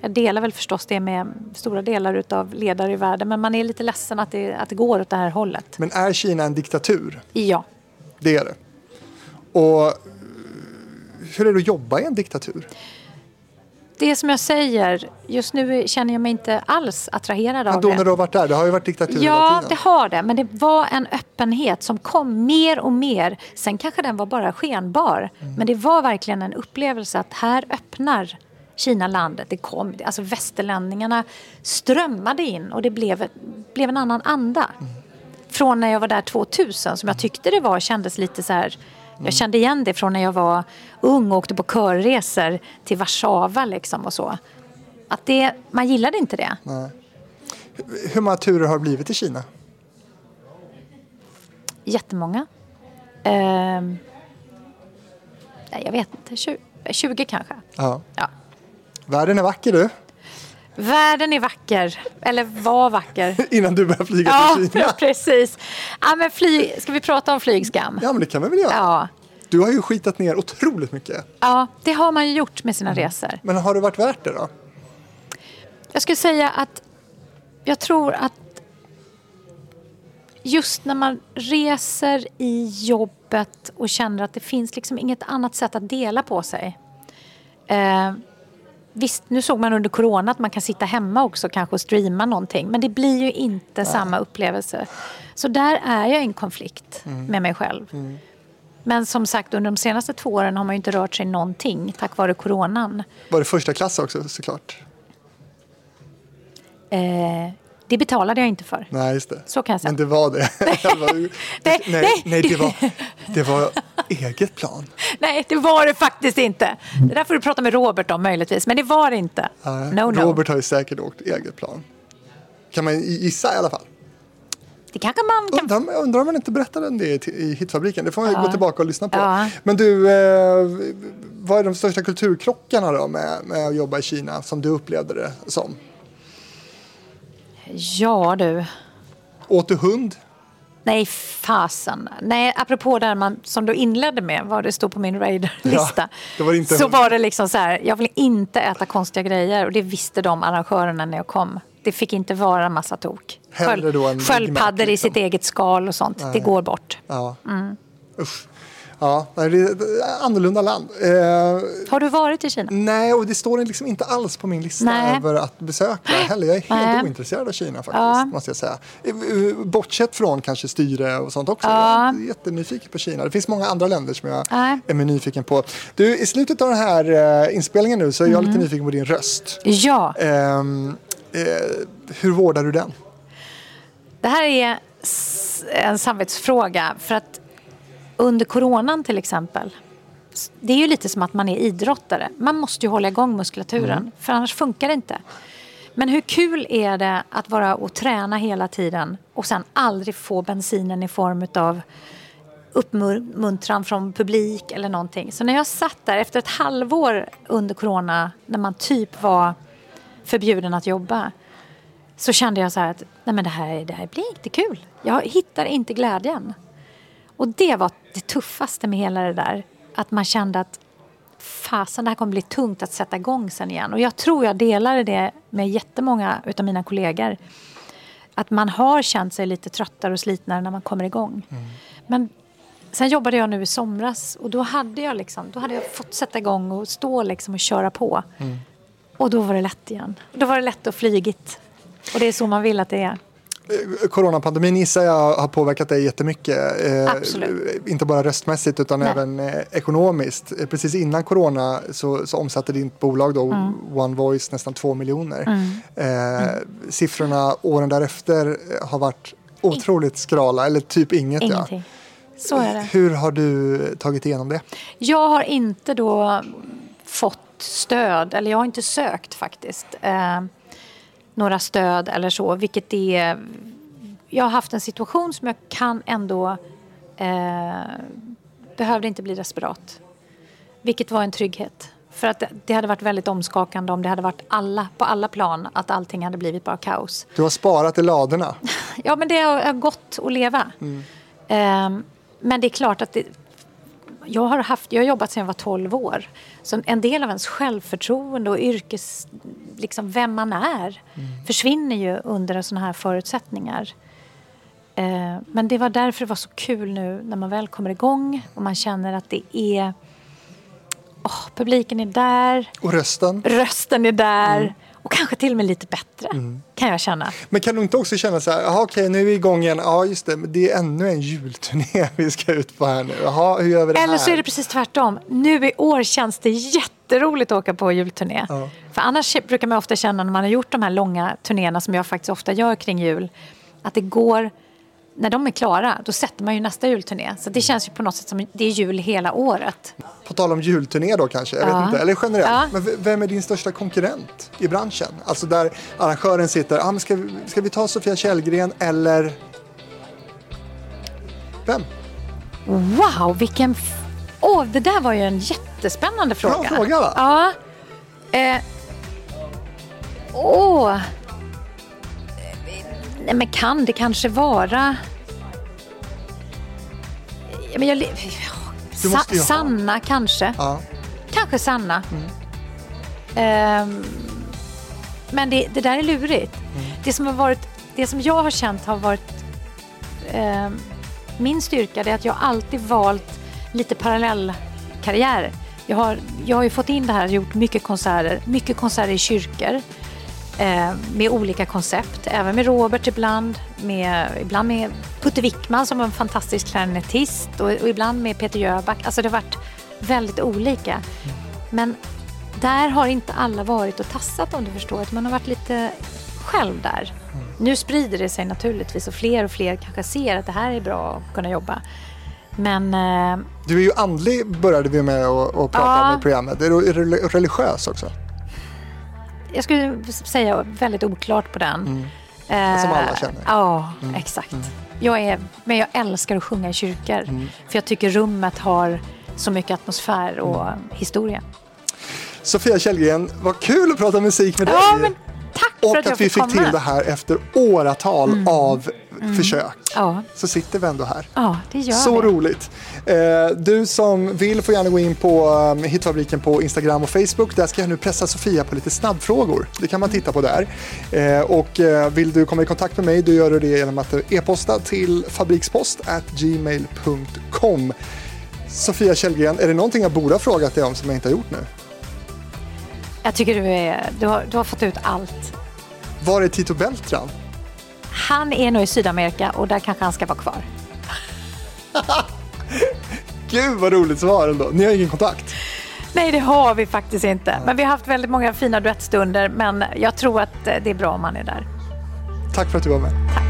jag delar väl förstås det med stora delar av ledare i världen. Men man är lite ledsen att det, att det går åt det här hållet. men är Kina en diktatur? Ja. Det är det. Och eh, hur är det att jobba i en diktatur? Det som jag säger, just nu känner jag mig inte alls attraherad Men av då det. när du har varit där, det har ju varit diktatur hela Ja, det tiden. har det. Men det var en öppenhet som kom mer och mer. Sen kanske den var bara skenbar. Mm. Men det var verkligen en upplevelse att här öppnar Kina landet. Det kom, alltså västerlänningarna strömmade in och det blev, blev en annan anda. Mm. Från när jag var där 2000 som jag tyckte det var kändes lite så här jag kände igen det från när jag var ung och åkte på körresor till Warszawa liksom och så. Att det, man gillade inte det. Hur många turer har det blivit i Kina? Jättemånga. Nej, jag vet inte. 20, 20 kanske. Ja. Ja. Världen är vacker du, Världen är vacker. Eller var vacker. innan du börjar flyga Ja, till Kina. precis. Ja, men flyg, ska vi prata om flygskam? Ja, men det kan vi väl göra. Ja. Du har ju skitat ner otroligt mycket. ja, det har man ju gjort med sina resor. Men har det varit värt det då? Jag skulle säga att jag tror att just när man reser i jobbet och känner att det finns liksom inget annat sätt att dela på sig. Eh, visst, nu såg man under corona att man kan sitta hemma också kanske och streama någonting. Men det blir ju inte samma upplevelse. Så där är jag i en konflikt med mig själv. Men som sagt, under de senaste två åren har man ju inte rört sig någonting tack vare coronan. Var det första klass också såklart? Eh, det betalade jag inte för. Nej, just det. Så kan jag säga. Men det var det. Nej, nej, nej. det var, det var eget plan. Nej, det var det faktiskt inte. Det där får du prata med Robert om möjligtvis, men det var det inte. Nej, No, no. Robert har ju säkert åkt eget plan. Kan man gissa i alla fall. Det kanske man kan... Undrar, undrar om man inte berättade om det i Hitfabriken. Det får man ju gå tillbaka och lyssna på. Ja. Men du, eh, vad är de största kulturkrockarna då med, med att jobba i Kina som du upplevde det som? Ja du. Åt du hund? Nej, fasen. Nej, apropå där man, som du inledde med, vad det stod på min raiderlista. Ja, var så hund. var det liksom så här, jag vill inte äta konstiga grejer. Och det visste de arrangörerna när jag kom. Det fick inte vara massa tok. Sköldpaddor ryggmärg, i liksom. sitt eget skal och sånt. Det går bort. Ja. Mm. Usch. Ja, det är ett annorlunda land. Eh, Har du varit i Kina? nej, och det står liksom inte alls på min lista Nej. över att besöka heller. Jag är helt Nej. ointresserad av Kina faktiskt, Ja. måste jag säga. Eh, eh, Bortsett från kanske styre och sånt också. Ja. Jag är jättenyfiken på Kina. Det finns många andra länder som jag Nej. är nyfiken på. Du, i slutet av den här eh, inspelningen nu så är jag Mm. lite nyfiken på din röst. Ja. Ehm, eh, hur vårdar du den? Det här är en samvetsfråga. För att under coronan till exempel. Det är ju lite som att man är idrottare. Man måste ju hålla igång muskulaturen. För annars funkar det inte. Men hur kul är det att vara och träna hela tiden och sen aldrig få bensinen i form av uppmuntran från publik eller någonting. Så när jag satt där efter ett halvår under corona när man typ var förbjuden att jobba så kände jag så här att nej men det, här, det här blir inte kul. Jag hittar inte glädjen. Och det var det tuffaste med hela det där. Att man kände att fasen, det här kommer bli tungt att sätta igång sen igen. Och jag tror jag delade det med jättemånga utav mina kollegor. Att man har känt sig lite tröttare och slitnare när man kommer igång. Men sen jobbade jag nu i somras och då hade jag, liksom, då hade jag fått sätta igång och stå liksom och köra på. Och då var det lätt igen. Då var det lätt och flygigt. Och det är så man vill att det är. Eh, Coronapandemin gissar jag har påverkat dig jättemycket. Eh, Absolut. Inte bara röstmässigt utan Nej. även eh, ekonomiskt. Precis innan corona så, så omsatte ditt bolag då, Mm. One Voice nästan två miljoner. Eh, Siffrorna åren därefter har varit otroligt skrala, eller typ inget. Ja. Så är det. Hur har du tagit igenom det? Jag har inte då fått stöd, eller jag har inte sökt faktiskt, eh, några stöd eller så, vilket är... Jag har haft en situation som jag kan ändå... Eh, behövde inte bli desperat. Vilket var en trygghet. För att det, hade varit väldigt omskakande om det hade varit alla, på alla plan att allting hade blivit bara kaos. Du har sparat i ladorna. Ja, men det har gått att leva. Ehm, men det är klart att det, jag, har haft, jag har jobbat sedan jag var 12 år. Så en del av ens självförtroende och yrkes... Liksom vem man är försvinner ju under sådana här förutsättningar. Ehm, men det var därför det var så kul nu när man väl kommer igång och man känner att det är... åh, publiken är där, Och rösten. rösten är där och kanske till och med lite bättre, kan jag känna. Men kan du inte också känna så här, jaha okej nu är vi igång igen, ja just det, men det är ännu en julturné vi ska ut på här nu. Jaha, hur gör vi det Eller här? så är det precis tvärtom. Nu i år känns det jätteroligt att åka på julturné. Ja. För annars brukar man ofta känna när man har gjort de här långa turnéerna som jag faktiskt ofta gör kring jul, att det går, när de är klara, då sätter man ju nästa julturné. Så det känns ju på något sätt som det är jul hela året. På tal om julturné då kanske, jag Ja. vet inte, eller generellt. Ja. Men vem är din största konkurrent i branschen? Alltså där arrangören sitter, ah, ska, vi, ska vi ta Sofia Källgren eller vem? Wow, vilken... Åh, det där var ju en jättespännande fråga. fråga, va? Ja. Eh. Åh. Nej, men kan det kanske vara... Men jag... Sa-. Sanna kanske. Ja. Kanske Sanna. Ehm, men det, det där är lurigt. Det, som har varit, det som jag har känt har varit ehm, min styrka det är att jag alltid valt lite parallellkarriär. Jag har, jag har ju fått in det här, gjort mycket konserter, mycket konserter i kyrkor med olika koncept. Även med Robert ibland, med, ibland med Putte Wickman som var en fantastisk klarinettist och, och ibland med Peter Jöback. Alltså det har varit väldigt olika. Men där har inte alla varit och tassat om du förstår. Att man har varit lite själv där. Nu sprider det sig naturligtvis och fler och fler kanske ser att det här är bra att kunna jobba. Men eh, Du är ju andlig började vi med att prata Ja. om i programmet. Är du religiös också? Jag skulle säga väldigt oklart på den. Eh, Som alla känner. Ja, exakt. Jag är, men jag älskar att sjunga i kyrkor. För jag tycker rummet har så mycket atmosfär och historia. Sofia Källgren, vad kul att prata musik med dig. Ja, men tack för Och att att vi fick fick komma. till det här efter åratal av försök. Ja. Så sitter vi ändå här. Ja, det gör Så vi. roligt. Eh, du som vill får gärna gå in på um, Hitfabriken på Instagram och Facebook. Där ska jag nu pressa Sofia på lite snabbfrågor. Det kan man titta på där. Eh, och eh, vill du komma i kontakt med mig då gör du det genom att e-posta till fabrikspost@gmail.com. Sofia Källgren, är det någonting jag borde ha frågat dig om som jag inte har gjort nu? Jag tycker du, är, du, har, du har fått ut allt. Var är Tito Beltran? Han är nog i Sydamerika och där kanske han ska vara kvar. Gud vad roligt svar ändå. Ni har ingen kontakt? Nej, det har vi faktiskt inte. Men vi har haft väldigt många fina duettstunder. Men jag tror att det är bra om han är där. Tack för att du var med. Tack.